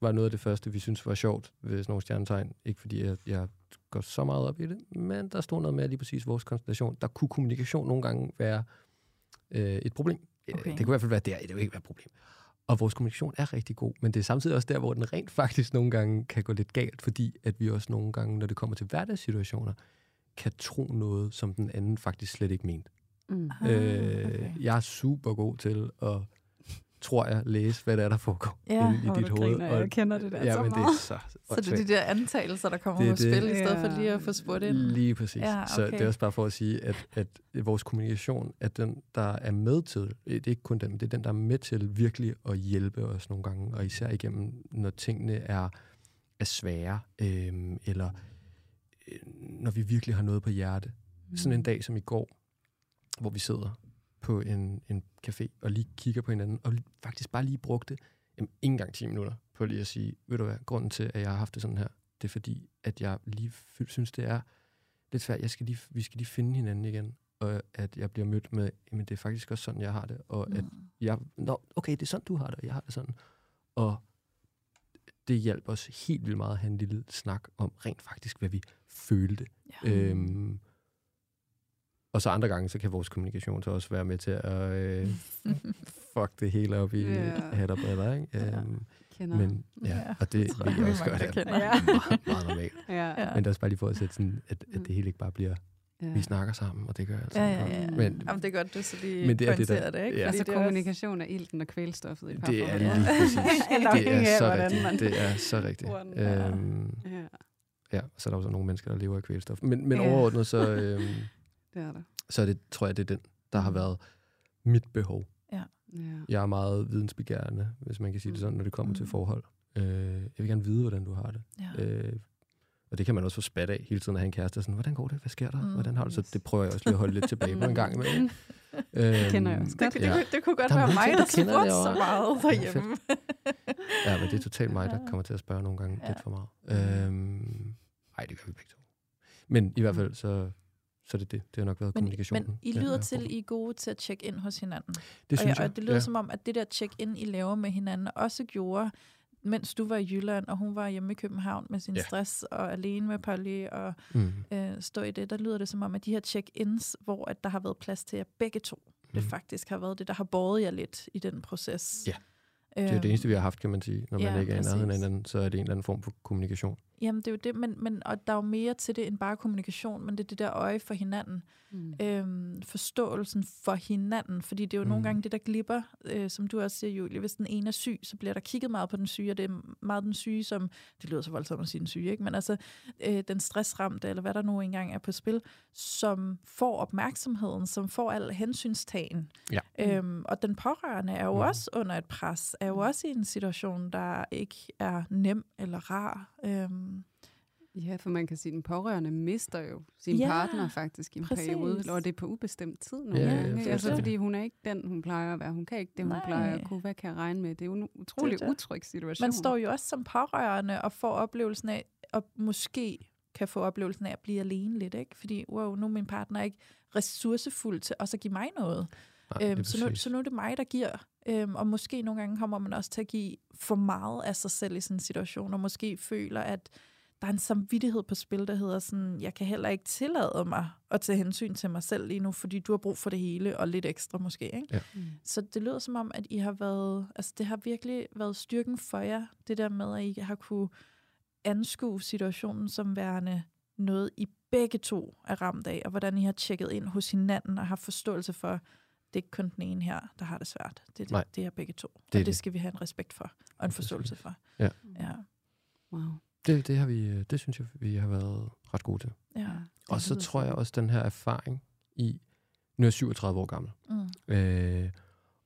var noget af det første, vi synes var sjovt ved sådan nogle stjernetegn. Ikke fordi jeg, jeg går så meget op i det, men der stod noget med lige præcis vores konstellation. Der kunne kommunikation nogle gange være øh, et problem. Okay. Okay. Det kunne i hvert fald være der, det vil ikke være et problem. Og vores kommunikation er rigtig god, men det er samtidig også der, hvor den rent faktisk nogle gange kan gå lidt galt, fordi at vi også nogle gange, når det kommer til hverdagssituationer, kan tro noget, som den anden faktisk slet ikke mente. Mm. Ah, Øh, okay. Jeg er super god til at, tror jeg, læse, hvad det er, der foregår Ja, i dit hoved. griner, jeg kender det der ja, så men det er meget. så Så det er de der antagelser, der kommer Det er på spil, det. i stedet for Ja. lige at få spurgt ind. Lige præcis. Ja, okay. Så det er også bare for at sige, at, at vores kommunikation er den, der er med til, det er ikke kun den, men det er den, der er med til virkelig at hjælpe os nogle gange, og især igennem, når tingene er, er svære, øhm, eller når vi virkelig har noget på hjerte. Sådan en dag som i går, hvor vi sidder på en, en café og lige kigger på hinanden, og faktisk bare lige brugte jamen, ikke engang 10 minutter på lige at sige, ved du hvad, grunden til, at jeg har haft det sådan her, det er fordi, at jeg lige synes, det er lidt svært. Jeg skal lige, vi skal lige finde hinanden igen, og at jeg bliver mødt med, jamen det er faktisk også sådan, jeg har det, og at jeg, nå, okay, det er sådan, du har det, og jeg har det sådan. Og det hjælper os helt vildt meget at have en lille snak om rent faktisk, hvad vi følte. Ja. Øhm, og så andre gange, så kan vores kommunikation så også være med til at øh, fuck det hele op i Ja. hat og briller, ikke? Ja. Øhm, Kender. men ja, Ja, og det, det tror ved jeg, også godt, er meget, meget normalt. ja. Ja. Men det er også bare lige for at sætte sådan, at, at Mm. det hele ikke bare bliver, ja. vi snakker sammen, og det gør altså. Ja, ja, ja. Mm. Men, Jamen, det er godt, du så lige Men det er det, der- det, ikke? ja. Altså det er også- kommunikation er ilten og kvælstoffet i et det er lige præcis. Det er af, så rigtigt. Det er så rigtigt. Ja. Øhm, Ja, ja, så er der også nogle mennesker, der lever af kvælstof. Men, men Ja. overordnet, så, øhm, det er der. så er det, tror jeg, det er den, der har været mit behov. Ja. Jeg er meget vidensbegærende, hvis man kan sige det sådan, når det kommer mm. til Mm. forhold. Øh, jeg vil gerne vide, hvordan du har det. Ja. Øh, og det kan man også få spat af hele tiden at have en kæreste. Sådan, hvordan går det? Hvad sker der? Mm. Hvordan har du det? Så det prøver jeg også lige at holde lidt tilbage på en gang imellem. Øhm, kender jeg også Det, godt. det, Ja. det, det kunne godt Der er være mig, der spurgte så meget Ja, derhjemme. Ja, men det er totalt mig, der Ja. kommer til at spørge nogle gange Ja. lidt for meget. Øhm, nej, det gør vi begge to. Men i hvert fald, så, så det det. Det har nok været Men, kommunikationen. men I Ja, lyder ja, til, I er gode til at tjekke ind hos hinanden. Det og, synes jeg. og det lyder ja. som om, at det der check-in, I laver med hinanden, også gjorde, mens du var i Jylland, og hun var hjemme i København med sin Ja. stress, og alene med Polly, og Mm. øh, stå i det, der lyder det som om, at de her check-ins, hvor at der har været plads til jer begge to, det Mm. faktisk har været det, der har båret jer lidt i den proces. Ja. Det er jo det eneste, vi har haft, kan man sige. Når man ja, ikke er i nærheden af hinanden, så er det en eller anden form for kommunikation. Jamen, det er jo det, men, men og der er jo mere til det end bare kommunikation, men det er det der øje for hinanden. Mm. øhm, forståelsen for hinanden, fordi det er jo mm. nogle Mm. gange det, der glipper, øh, som du også siger, Julie. Hvis den ene er syg, så bliver der kigget meget på den syge, og det er meget den syge, som, det lyder så voldsomt at sige den syge, ikke? men altså øh, den stressramte, eller hvad der nu engang er på spil, som får opmærksomheden, som får al hensynstagen. Ja. Øhm, og den pårørende er jo Mm. mm. også under et pres, er jo også i en situation, der ikke er nem eller rar. Øhm, Ja, for man kan sige, at den pårørende mister jo sin Ja, partner faktisk i en præcis. periode, og det er på ubestemt tid nogle Ja, ja, ja, gange. for altså, fordi hun er ikke den, hun plejer at være. Hun kan ikke det, hun Nej. plejer at kunne. Hvad kan jeg regne med? Det er jo en utrolig det. utryg situation. Man står jo også som pårørende og får oplevelsen af, og måske kan få oplevelsen af at blive alene lidt, ikke? Fordi, wow, nu er min partner ikke ressourcefuld til også at give mig noget. Nej, Øhm, så, nu, så nu er det mig, der giver. Øhm, og måske nogle gange kommer man også til at give for meget af sig selv i sådan en situation, og måske føler, at der er en samvittighed på spil, der hedder sådan, jeg kan heller ikke tillade mig at tage hensyn til mig selv lige nu, fordi du har brug for det hele, og lidt ekstra måske, ikke? Ja. Mm. Så det lyder som om, at I har været, altså det har virkelig været styrken for jer, det der med, at I har kunne anskue situationen som værende noget, I begge to er ramt af, og hvordan I har tjekket ind hos hinanden og har forståelse for, det er ikke kun den ene her, der har det svært. Det er, det, det er begge to. Det er og det, det. skal vi have en respekt for, og en forståelse for. Ja. Ja. Wow. Det, det, har vi, øh, det synes jeg, vi har været ret gode til. ja. Og så tror jeg også, den her erfaring i... Nu er jeg 37 år gammel, Mm. øh,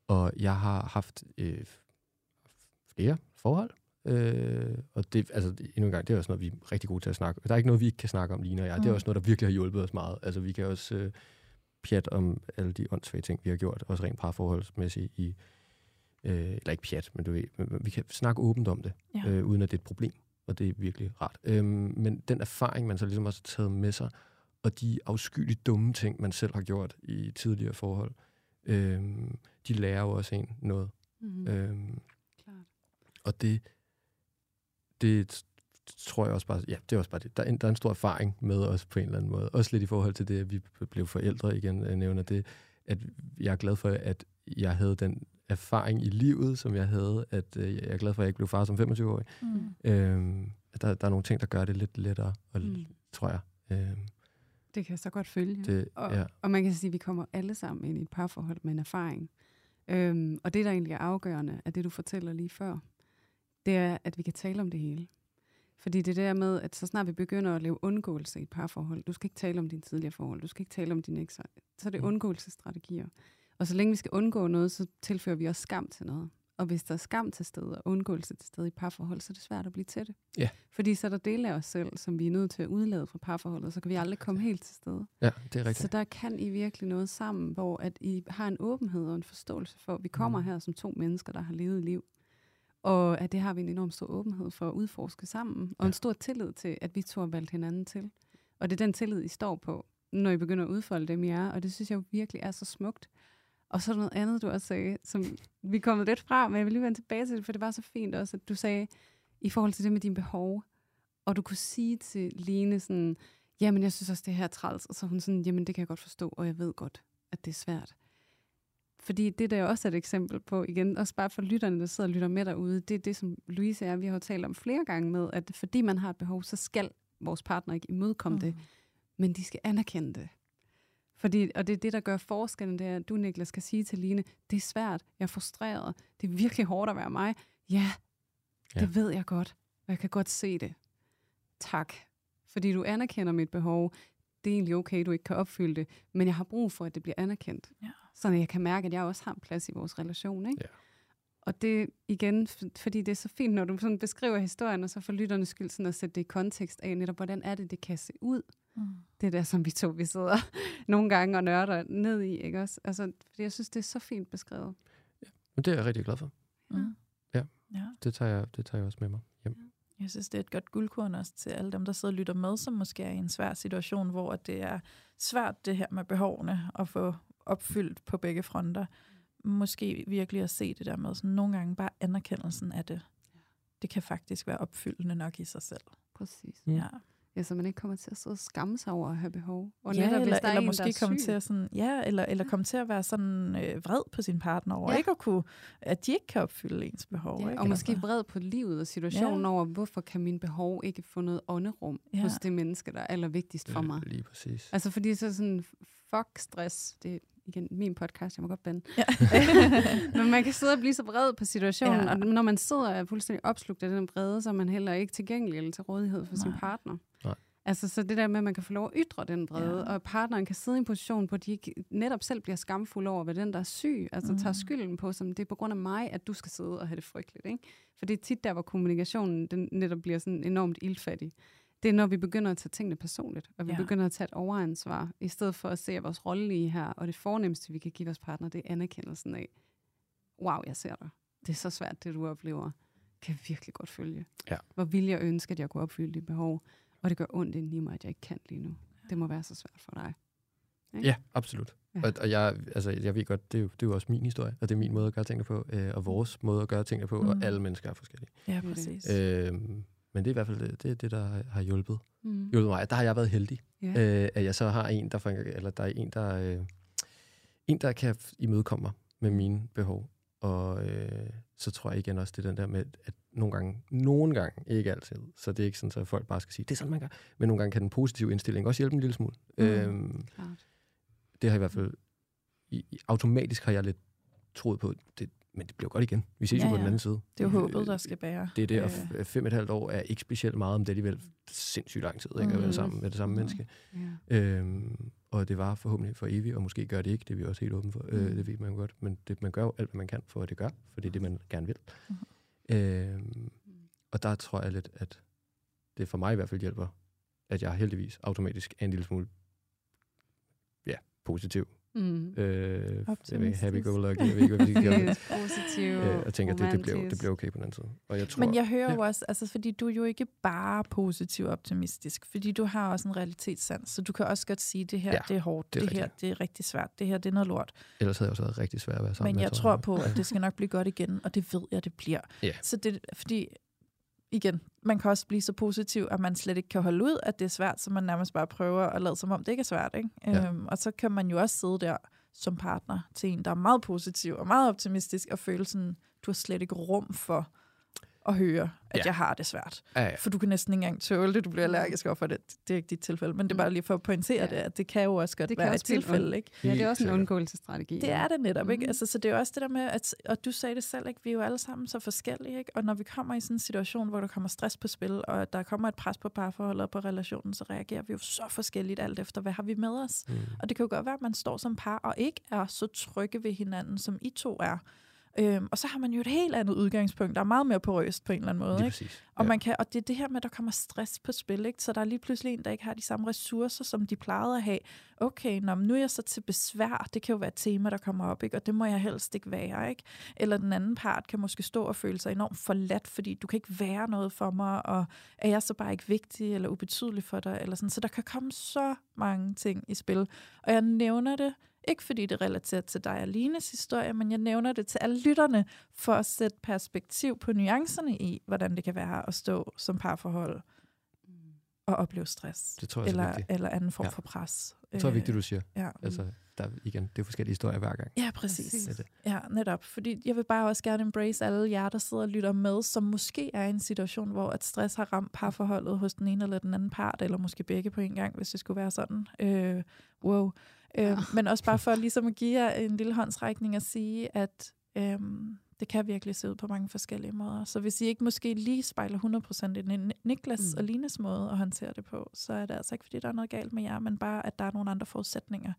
og jeg har haft øh, flere forhold. Øh, og det, altså, endnu en gang, det er også noget, vi er rigtig gode til at snakke. Der er ikke noget, vi ikke kan snakke om, Lina og jeg. Mm. Det er Mm. også noget, der virkelig har hjulpet os meget. Altså, vi kan også øh, pjat om alle de åndssvage ting, vi har gjort, også rent parforholdsmæssigt i... Øh, eller ikke pjat, men du ved, vi kan snakke åbent om det, Ja. øh, uden at det er et problem. Og det er virkelig rart. Øhm, men den erfaring, man så ligesom også har taget med sig, og de afskyeligt dumme ting, man selv har gjort i tidligere forhold, øhm, de lærer jo også en noget. Mm. Mm. Øhm, Klart. og det, det tror jeg også bare, ja, det er også bare det. Der er en, der er en stor erfaring med os på en eller anden måde. Også lidt i forhold til det, at vi blev forældre igen, jeg nævner det, at jeg er glad for, at jeg havde den erfaring i livet, som jeg havde, at øh, jeg er glad for, at jeg ikke blev far som 25-årig. Mm. Øhm, der, der er nogle ting, der gør det lidt lettere, og, Mm. tror jeg. Øhm, Det kan jeg så godt følge. det, Og, ja. og man kan sige, at vi kommer alle sammen ind i et parforhold med en erfaring. Øhm, og det, der egentlig er afgørende af det, du fortæller lige før, det er, at vi kan tale om det hele. Fordi det der med, at så snart vi begynder at lave undgåelse i et parforhold, du skal ikke tale om dine tidligere forhold, du skal ikke tale om dine ekser, så er det Mm. undgåelsesstrategier. Og så længe vi skal undgå noget, så tilfører vi også skam til noget. Og hvis der er skam til stede og undgåelse til stede i parforhold, så er det svært at blive til det. Ja. Fordi så er der dele af os selv, som vi er nødt til at udlade fra parforholdet, så kan vi aldrig komme helt til stede. Ja, det er rigtigt. Så der kan I virkelig noget sammen, hvor at I har en åbenhed og en forståelse for, at vi kommer Mm. her som to mennesker, der har levet liv. Og at det har vi en enorm stor åbenhed for at udforske sammen. Og Ja. en stor tillid til, at vi to har valgt hinanden til. Og det er den tillid, I står på, når I begynder at udfolde dem, I er. Og det synes jeg virkelig er så smukt. Og så er der noget andet, du også sagde, som vi er kommet lidt fra, men jeg vil lige vende tilbage til det, for det var så fint også, at du sagde, i forhold til det med dine behov, og du kunne sige til Line sådan, jamen jeg synes også, det her er træls, og så er hun sådan, jamen det kan jeg godt forstå, og jeg ved godt, at det er svært. Fordi det der er også et eksempel på, igen, også bare for lytterne, der sidder og lytter med derude, det er det, som Louise er, vi har jo talt om flere gange med, at fordi man har et behov, så skal vores partner ikke imødekomme mm. det, men de skal anerkende det. Fordi, og det er det, der gør forskellen, det er, at du, Niklas, skal sige til Line, det er svært, jeg er frustreret, det er virkelig hårdt at være mig. Ja, det Ja. ved jeg godt, og jeg kan godt se det. Tak, fordi du anerkender mit behov. Det er egentlig okay, du ikke kan opfylde det, men jeg har brug for, at det bliver anerkendt. Ja. Så jeg kan mærke, at jeg også har en plads i vores relation. Ikke? Ja. Og det igen, fordi det er så fint, når du sådan beskriver historien, og så for lytternes skyld sådan at sætte det i kontekst af netop, hvordan er det, det kan se ud. Mm. Det der, som vi to, vi sidder nogle gange og nørder ned i, ikke også? Altså, fordi jeg synes, det er så fint beskrevet. Men det er jeg rigtig glad for. Mm. Ja. ja. Det tager jeg, det tager jeg også med mig hjem. Jeg synes, det er et godt guldkorn også til alle dem, der sidder og lytter med, som måske er i en svær situation, hvor det er svært det her med behovene at få opfyldt på begge fronter. Måske virkelig at se det der med sådan nogle gange bare anerkendelsen af det. Det kan faktisk være opfyldende nok i sig selv. Præcis. Mm. Ja, Ja, så man ikke kommer til at sidde og skamme sig over at have behov. Og ja netop, eller, hvis der er eller en, måske der er komme syg. til at sådan, ja, eller, eller komme til at være sådan øh, vred på sin partner over, Ja. ikke at kunne, at de ikke kan opfylde ens behov. Ja, ikke? og måske Altså. vred på livet og situationen Ja. over, hvorfor kan min behov ikke få noget ånderum Ja. hos det menneske, der er allervigtigst for mig. Lige præcis. Altså fordi så sådan, fuck stress, det er igen min podcast, jeg må godt bande. Ja. Men man kan sidde og blive så vred på situationen, Ja. og når man sidder og er fuldstændig opslugt af den vrede, så er man heller ikke tilgængelig eller til rådighed for sin Nej. partner. Altså så det der med, at man kan få lov at ytre den vrede, Ja. og partneren kan sidde i en position, hvor de ikke netop selv bliver skamfulde over, hvad den der er syg, altså mm. tager skylden på, som det er på grund af mig, at du skal sidde og have det frygteligt. Ikke? For det er tit der, hvor kommunikationen den netop bliver sådan enormt ildfattig. Det er, når vi begynder at tage tingene personligt, og vi Ja. begynder at tage et overansvar, i stedet for at se at vores rolle i her, og det fornemmeste, vi kan give vores partner, det er anerkendelsen af, wow, jeg ser dig. Det er så svært, det du oplever. Kan jeg virkelig godt følge. Ja. Hvor ville jeg ønske, at jeg kunne opfylde dit behov, og det gør ondt inden i mig, at jeg ikke kan lige nu. Det må være så svært for dig. Ikke? Ja, absolut. Ja. Og, og jeg, altså, jeg ved godt, det er, jo, det er jo også min historie, og det er min måde at gøre tingene på, øh, og vores måde at gøre tingene på, mm. Mm. og alle mennesker er forskellige. Ja, præcis. Øh, men det er i hvert fald det, det, er det der har- hjulpet, Mm. hjulpet mig. Der har jeg været heldig, Ja. øh, at jeg så har en, der, for, eller der er en, der, øh, en, der kan imødekomme mig med mine behov. Og øh, så tror jeg igen også, det den der med, at nogle gange, nogle gange, ikke altid, så det er ikke sådan, at folk bare skal sige, det er sådan, man gør. Men nogle gange kan den positive indstilling også hjælpe en lille smule. Mm. Øhm, Klart. det har i hvert fald, i, i, automatisk har jeg lidt troet på, det, men det bliver godt igen. Vi ses Ja, jo på ja. den anden side. Det er jo håbet, Øh, der skal bære. Det er det, og Øh, f- fem og et halvt år er ikke specielt meget, om det er alligevel sindssygt lang tid, ikke? At være Mhm. sammen med det samme menneske. Ja. Øhm, og det var forhåbentlig for evigt, og måske gør det ikke, det er vi også helt åbne for. Øh, Mm. det ved man godt, men det, man gør jo alt, hvad man kan for, at det gør, for det er det, man gerne vil. Mhm. Øhm, og der tror jeg lidt, at det for mig i hvert fald hjælper, at jeg heldigvis automatisk er en lille smule ja, positiv. Mm. Øh, ikke, Optimistisk. happy-go-lucky, jeg ved ikke, hvad vi skal kalde det. Positiv, Øh, og tænker, at det, det, bliver, det bliver okay på den anden side. Og jeg tror, Men jeg hører ja. jo også, altså, fordi du er jo ikke bare positiv optimistisk, fordi du har også en realitetssans, så du kan også godt sige, at det her Ja, det er hårdt, det er det her rigtigt. det er rigtig svært, det her det er noget lort. ellers havde jeg også været rigtig svært at være sammen Men med, jeg tror på, at det skal nok blive godt igen, og det ved jeg, det bliver. Ja. Så det, fordi, igen, man kan også blive så positiv, at man slet ikke kan holde ud, at det er svært, så man nærmest bare prøver at lade som om, det ikke er svært. Ikke? Ja. Øhm, og så kan man jo også sidde der som partner til en, der er meget positiv og meget optimistisk, og føle sådan, du har slet ikke rum for at høre, at Ja. jeg har det svært. Ja, ja. For du kan næsten ikke engang tåle det, du bliver allergisk over for det. Det er ikke dit tilfælde, men det er bare lige for at pointere Ja. det, at det kan jo også godt Det være også et tilfælde. Ikke? Ja, det er også en undgåelsesstrategi. Det er det netop, ikke? Mhm. Altså, så det er jo også det der med, at, og du sagde det selv, ikke? vi er jo alle sammen så forskellige, ikke? og når vi kommer i sådan en situation, hvor der kommer stress på spil, og der kommer et pres på parforholdet og på relationen, så reagerer vi jo så forskelligt alt efter, hvad har vi med os? Mm. Og det kan jo godt være, at man står som par og ikke er så trygge ved hinanden, som I to er. Øhm, og så har man jo et helt andet udgangspunkt, der er meget mere porøst på en eller anden måde. Lige Ikke? præcis. Og, Ja. man kan, og det er det her med, at der kommer stress på spil. Ikke? Så der er lige pludselig en, der ikke har de samme ressourcer, som de plejede at have. Okay, nå, nu er jeg så til besvær. Det kan jo være et tema, der kommer op, ikke? og det må jeg helst ikke være. Ikke? Eller den anden part kan måske stå og føle sig enormt forladt, fordi du kan ikke være noget for mig, og er jeg så bare ikke vigtig eller ubetydelig for dig? Eller sådan. Så der kan komme så mange ting i spil. Og jeg nævner det, ikke fordi det relaterer til dig og Lines historie, men jeg nævner det til alle lytterne, for at sætte perspektiv på nuancerne i, hvordan det kan være at stå som parforhold og opleve stress. Det tror jeg også er eller, eller anden form Ja. for pres. Det tror jeg er vigtigt, du siger. Ja. Altså, der, er- igen, det er forskellige historier hver gang. Ja, præcis. Præcis. Det det. Ja, netop. Fordi jeg vil bare også gerne embrace alle jer, der sidder og lytter med, som måske er i en situation, hvor at stress har ramt parforholdet hos den ene eller den anden part, eller måske begge på en gang, hvis det skulle være sådan. Øh, wow. Øh, men også bare for ligesom at give jer en lille håndsrækning og sige, at øh, det kan virkelig se ud på mange forskellige måder. Så hvis I ikke måske lige spejler 100% i Ni- Niklas mm. og Lines måde at håndtere det på, så er det altså ikke, fordi der er noget galt med jer, men bare, at der er nogle andre forudsætninger.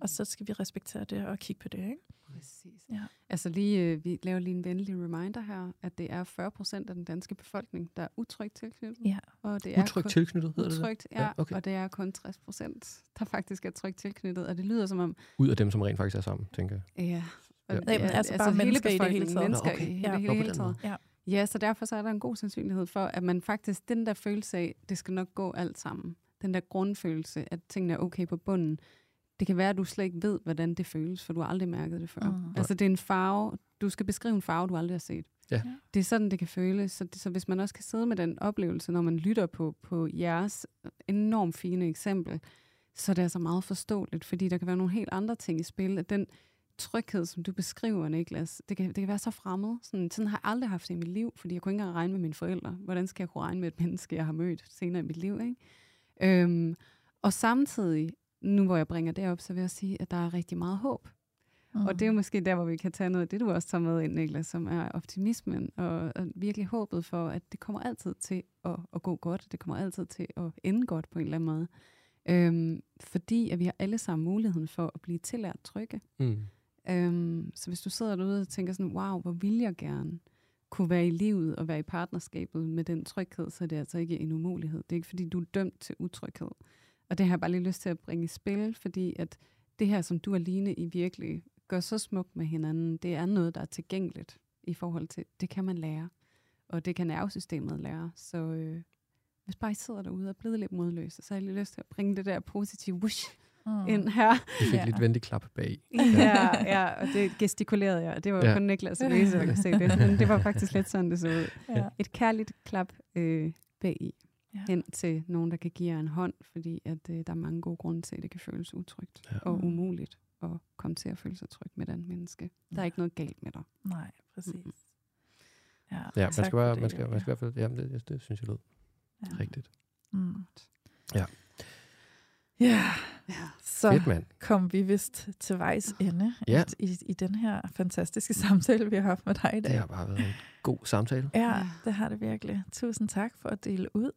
Og så skal vi respektere det og kigge på det, ikke? Præcis. Ja. Altså lige, øh, vi laver lige en venlig reminder her, at det er 40 procent af den danske befolkning, der er utrygt tilknyttet. Ja. Og det er Utrygt kun- tilknyttet, hedder det? Utrygt, ja, Ja, okay. og det er kun 60 procent, der faktisk er trygt tilknyttet. Og det lyder som om, Ud af dem, som rent faktisk er sammen, tænker jeg. ja, og, Ja. Nej, men altså bare mennesker i det hele befolkningen, taget. Mennesker Nå, okay. i Ja. hele, på hele taget. Ja. Ja, så derfor så er der en god sandsynlighed for, at man faktisk, den der følelse af, det skal nok gå alt sammen, den der grundfølelse, at tingene er okay på bunden, det kan være, at du slet ikke ved, hvordan det føles, for du har aldrig mærket det før. Mhm. Altså det er en farve, du skal beskrive en farve, du aldrig har set. Ja. Det er sådan, det kan føles. Så, det, så hvis man også kan sidde med den oplevelse, når man lytter på, på jeres enormt fine eksempel, så er det altså meget forståeligt, fordi der kan være nogle helt andre ting i spil. At den tryghed, som du beskriver, Niklas, det kan, det kan være så fremmed. Sådan, sådan har jeg aldrig haft det i mit liv, fordi jeg kunne ikke engang regne med mine forældre. Hvordan skal jeg kunne regne med et menneske, jeg har mødt senere i mit liv? Ikke? Øhm, og samtidig, nu hvor jeg bringer det op, så vil jeg sige, at der er rigtig meget håb. Mm. Og det er jo måske der, hvor vi kan tage noget af det, du også tager med ind, Niklas, som er optimismen og, og virkelig håbet for, at det kommer altid til at, at gå godt. Det kommer altid til at ende godt på en eller anden måde. Øhm, fordi at vi har alle sammen muligheden for at blive tillært trygge. Mm. Øhm, så hvis du sidder derude og tænker sådan, wow, hvor vil jeg gerne kunne være i livet og være i partnerskabet med den tryghed, så er det altså ikke en umulighed. Det er ikke, fordi du er dømt til utryghed. Og det har jeg bare lige lyst til at bringe i spil, fordi at det her, som du og Line i virkelig gør så smukt med hinanden, det er noget, der er tilgængeligt i forhold til, det kan man lære. Og det kan nervesystemet lære. Så øh, hvis bare I sidder derude og er blevet lidt modløse, så har jeg lige lyst til at bringe det der positive whoosh mm. ind her. Vi fik Ja. lidt venlig klap bag. Ja, ja, og det gestikulerede jeg. og Det var ja. Ja. kun Niklas og Louise, der kunne se det. Men det var faktisk lidt sådan, det så ud. Ja. Et kærligt klap øh, bag i. Ja. Hen til nogen, der kan give jer en hånd, fordi at, øh, der er mange gode grunde til, at det kan føles utrygt Ja. og Mm. umuligt at komme til at føle sig tryg med den menneske. Der er Ja. ikke noget galt med dig. Nej, præcis. Mm-mm. Ja, Ja, man skal, bare, det, man skal, man Julia. skal i hvert fald, jamen det, det, det synes jeg lød Ja. rigtigt. Mm. Ja. Ja, Ja. så Fedt, mand. kom vi vist til vejs ende Ja. i, i, i den her fantastiske samtale, vi har haft med dig i dag. Det har bare været en god samtale. Ja, Ja. det har det virkelig. Tusind tak for at dele ud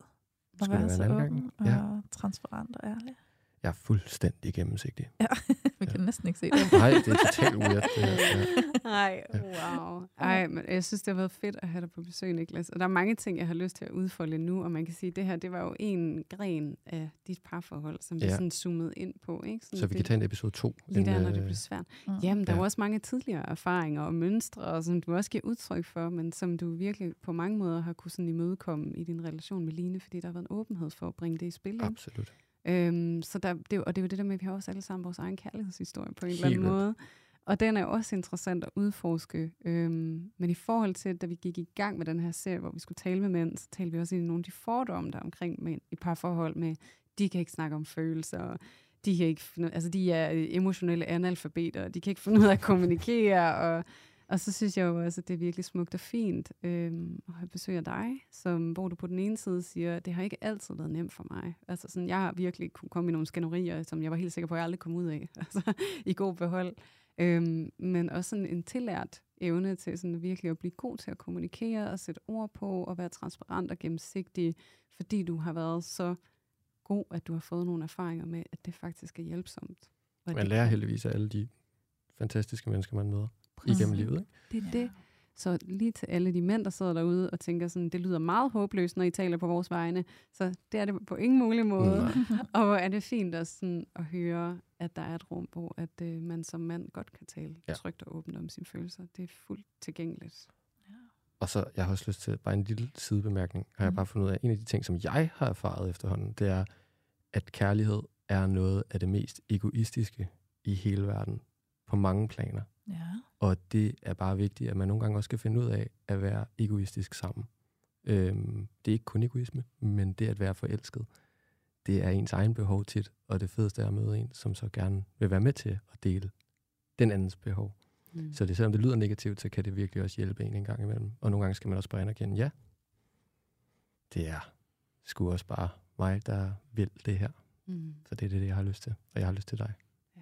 og det være så åben gang? Ja. og transparent og ærlig. Jeg er fuldstændig gennemsigtig. Ja, vi kan næsten ikke se det. Nej, det er totalt weird. Det her. Ja. Ej, wow. Ej, men jeg synes, det har været fedt at have dig på besøg, Niklas. Og der er mange ting, jeg har lyst til at udfolde nu, og man kan sige, at det her, det var jo en gren af dit parforhold, som vi Ja. sådan zoomede ind på. Ikke? Sådan Så vi kan det- tage en episode 2. Lige der, når det bliver svært. Mm. Jamen, der er Ja. jo også mange tidligere erfaringer og mønstre, og som du også giver udtryk for, men som du virkelig på mange måder har kunne sådan imødekomme i din relation med Line, fordi der har været en åbenhed for at bringe det i spil. Ikke? Øhm, så der, det, og det er jo det der med, at vi har også alle sammen vores egen kærlighedshistorie på en eller Helt anden vildt. måde. Og den er også interessant at udforske. Øhm, men i forhold til, da vi gik i gang med den her serie, hvor vi skulle tale med mænd, så talte vi også ind i nogle af de fordomme, der er omkring mænd i parforhold med, de kan ikke snakke om følelser, og de, kan ikke finde, altså de er øh, emotionelle analfabeter, og de kan ikke finde ud af at kommunikere, og, og så synes jeg jo også, at det er virkelig smukt og fint øhm, at have besøg af dig, som, hvor du på den ene side siger, at det har ikke altid været nemt for mig. Altså sådan, jeg har virkelig kunne komme i nogle skænderier, som jeg var helt sikker på, at jeg aldrig kom ud af, altså i god behold. Øhm, men også sådan en tillært evne til sådan virkelig at blive god til at kommunikere og sætte ord på og være transparent og gennemsigtig, fordi du har været så god, at du har fået nogle erfaringer med, at det faktisk er hjælpsomt. Og Man lærer heldigvis af alle de fantastiske mennesker, man møder. Igennem livet. Ikke? Det er det. Så lige til alle de mænd, der sidder derude og tænker sådan, det lyder meget håbløst, når I taler på vores vegne. Så det er det på ingen mulig måde. Nej. og hvor er det fint også sådan at høre, at der er et rum, hvor at, øh, man som mand godt kan tale Ja. trygt og åbent om sine følelser. Det er fuldt tilgængeligt. Og så, jeg har også lyst til, bare en lille sidebemærkning, har jeg Mhm. bare fundet ud af. En af de ting, som jeg har erfaret efterhånden, det er, at kærlighed er noget af det mest egoistiske i hele verden, på mange planer. Ja. Og det er bare vigtigt, at man nogle gange også skal finde ud af at være egoistisk sammen. Øhm, det er ikke kun egoisme, men det at være forelsket, det er ens egen behov tit, og det fedeste er at møde en, som så gerne vil være med til at dele den andens behov. Mm. Så det, selvom det lyder negativt, så kan det virkelig også hjælpe en en gang imellem. Og nogle gange skal man også bare anerkende, ja, det er sgu også bare mig, der vil det her. Mm. Så det er det, jeg har lyst til, og jeg har lyst til dig.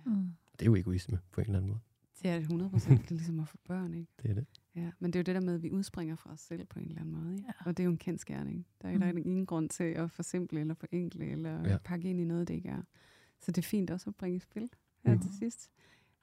Mm. Det er jo egoisme på en eller anden måde. Det er det 100 procent. Det er ligesom at få børn, ikke? Det er det. Ja, men det er jo det der med, at vi udspringer fra os selv på en eller anden måde. Ikke? Ja. Og det er jo en kendt skærning. Der er, der er Mm. ingen grund til at forsimple eller forenkle eller Ja. pakke ind i noget, det ikke er. Så det er fint også at bringe i spil her Mhm. til sidst.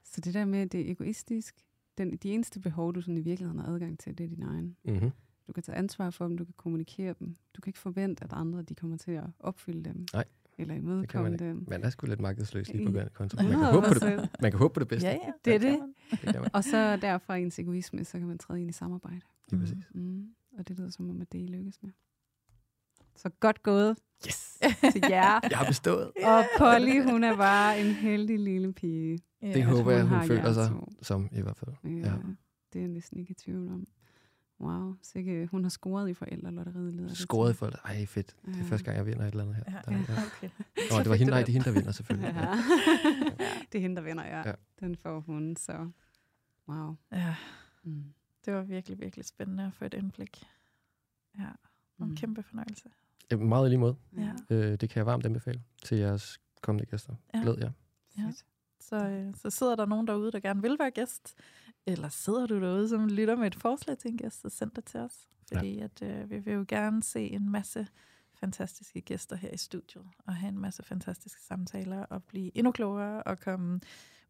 Så det der med, at det er egoistisk, den, de eneste behov, du sådan i virkeligheden har adgang til, det er din egen. Mm-hmm. Du kan tage ansvar for dem, du kan kommunikere dem. Du kan ikke forvente, at andre de kommer til at opfylde dem. Nej, Eller det imødekomme man ikke. dem. Man er sgu lidt markedsløs lige på I- bankkonto. Man kan, håbe på det, 100%. man kan håbe på det bedste. Ja, ja. Det er det. man. Det man. Og så derfra ens egoisme, så kan man træde ind i samarbejde. Lige præcis. Mm. Og det lyder som om, at det I lykkes med. Så godt gået Yes! til jer. Jeg har bestået. Og Polly, hun er bare en heldig lille pige. Ja. Det håber jeg, hun har føler sig to. som i hvert fald. Ja, Ja. ja. Det er jeg næsten ikke i tvivl om. Wow, sikke, hun har scoret i forældrelotteriet. lyder Skåret i folk. Ej, fedt. Det er Ja. første gang, jeg vinder et eller andet her. Ja, Der, ja. Okay. Nå, det var hende, nej, det er hende, der vinder selvfølgelig. Ja. Ja. det er hende, der vinder, ja. Ja. Den får hun, så wow. Ja, Mm. det var virkelig, virkelig spændende at få et indblik. Ja, en Mm. kæmpe fornøjelse. Ja, Meget i lige måde. Ja. Øh, det kan jeg varmt anbefale til jeres kommende gæster. Ja. Glæd jer. Ja. Så, øh, så sidder der nogen derude, der gerne vil være gæst, eller sidder du derude, som lytter med et forslag til en gæst, så send det til os. Fordi at, øh, vi vil jo gerne se en masse fantastiske gæster her i studiet, og have en masse fantastiske samtaler, og blive endnu klogere, og komme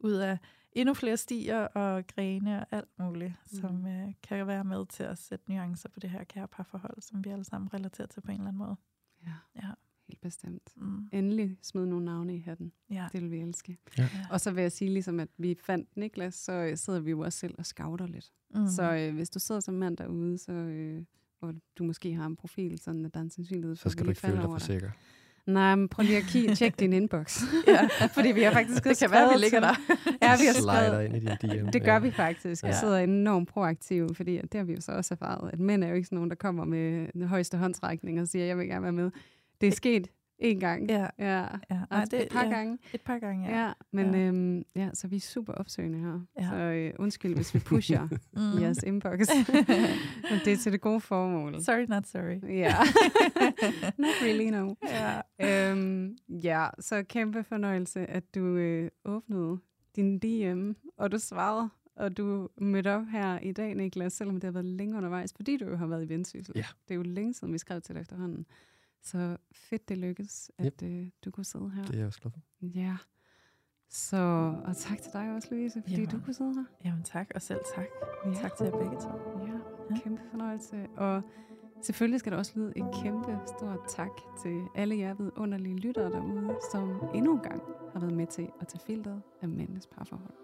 ud af endnu flere stier og grene og alt muligt, mm. som øh, kan være med til at sætte nuancer på det her kære parforhold, som vi alle sammen relaterer til på en eller anden måde. Ja. Ja. Helt bestemt. Mm. Endelig smid nogle navne i hatten. Ja. Det vil vi elske. ja. Og så vil jeg sige, ligesom at vi fandt Niklas, så øh, sidder vi jo også selv og scouter lidt. Mm. Så øh, hvis du sidder som mand derude, så, øh, og du måske har en profil, sådan at der er en sandsynlighed for, Så skal du ikke føle dig for sikker. Nej, men prøv lige at kigge, tjek din inbox. Ja. Fordi vi har faktisk det kan være, vi ligger der. Ja, vi har skrevet, ind i din DM. det gør vi faktisk. Vi Ja. sidder enormt proaktive, fordi at det har vi jo så også erfaret, at mænd er jo ikke sådan nogen, der kommer med den højeste håndsrækning og siger, jeg vil gerne være med. Det er sket én gang. Ja, Ja. ja. Nej, det, et par ja, gange. Et par gange, Ja, ja. men Ja. ja. Øhm, ja, så vi er super opsøgende her. Ja. Så øh, undskyld, hvis vi pusher Mm. i jeres inbox. men det er til det gode formål. Sorry, not sorry. Ja. Not really, no. Ja. Øhm, ja, så kæmpe fornøjelse, at du øh, åbnede din DM, og du svarede, og du mødte op her i dag, Niklas, selvom det har været længe undervejs, fordi du jo har været i vendsyssel. Ja. Det er jo længe siden, vi skrev til dig efterhånden. Så fedt, det lykkedes, at øh, du kunne sidde her. Det er jeg også glad for. Ja. Så, og tak til dig også, Louise, fordi Jamen. du kunne sidde her. Jamen tak, og selv tak. Ja. Tak til jer begge to. Ja, Ja. kæmpe fornøjelse. Og selvfølgelig skal der også lyde et kæmpe stort tak til alle jer vidunderlige lyttere derude, som endnu en gang har været med til at tage filteret af mændenes parforhold.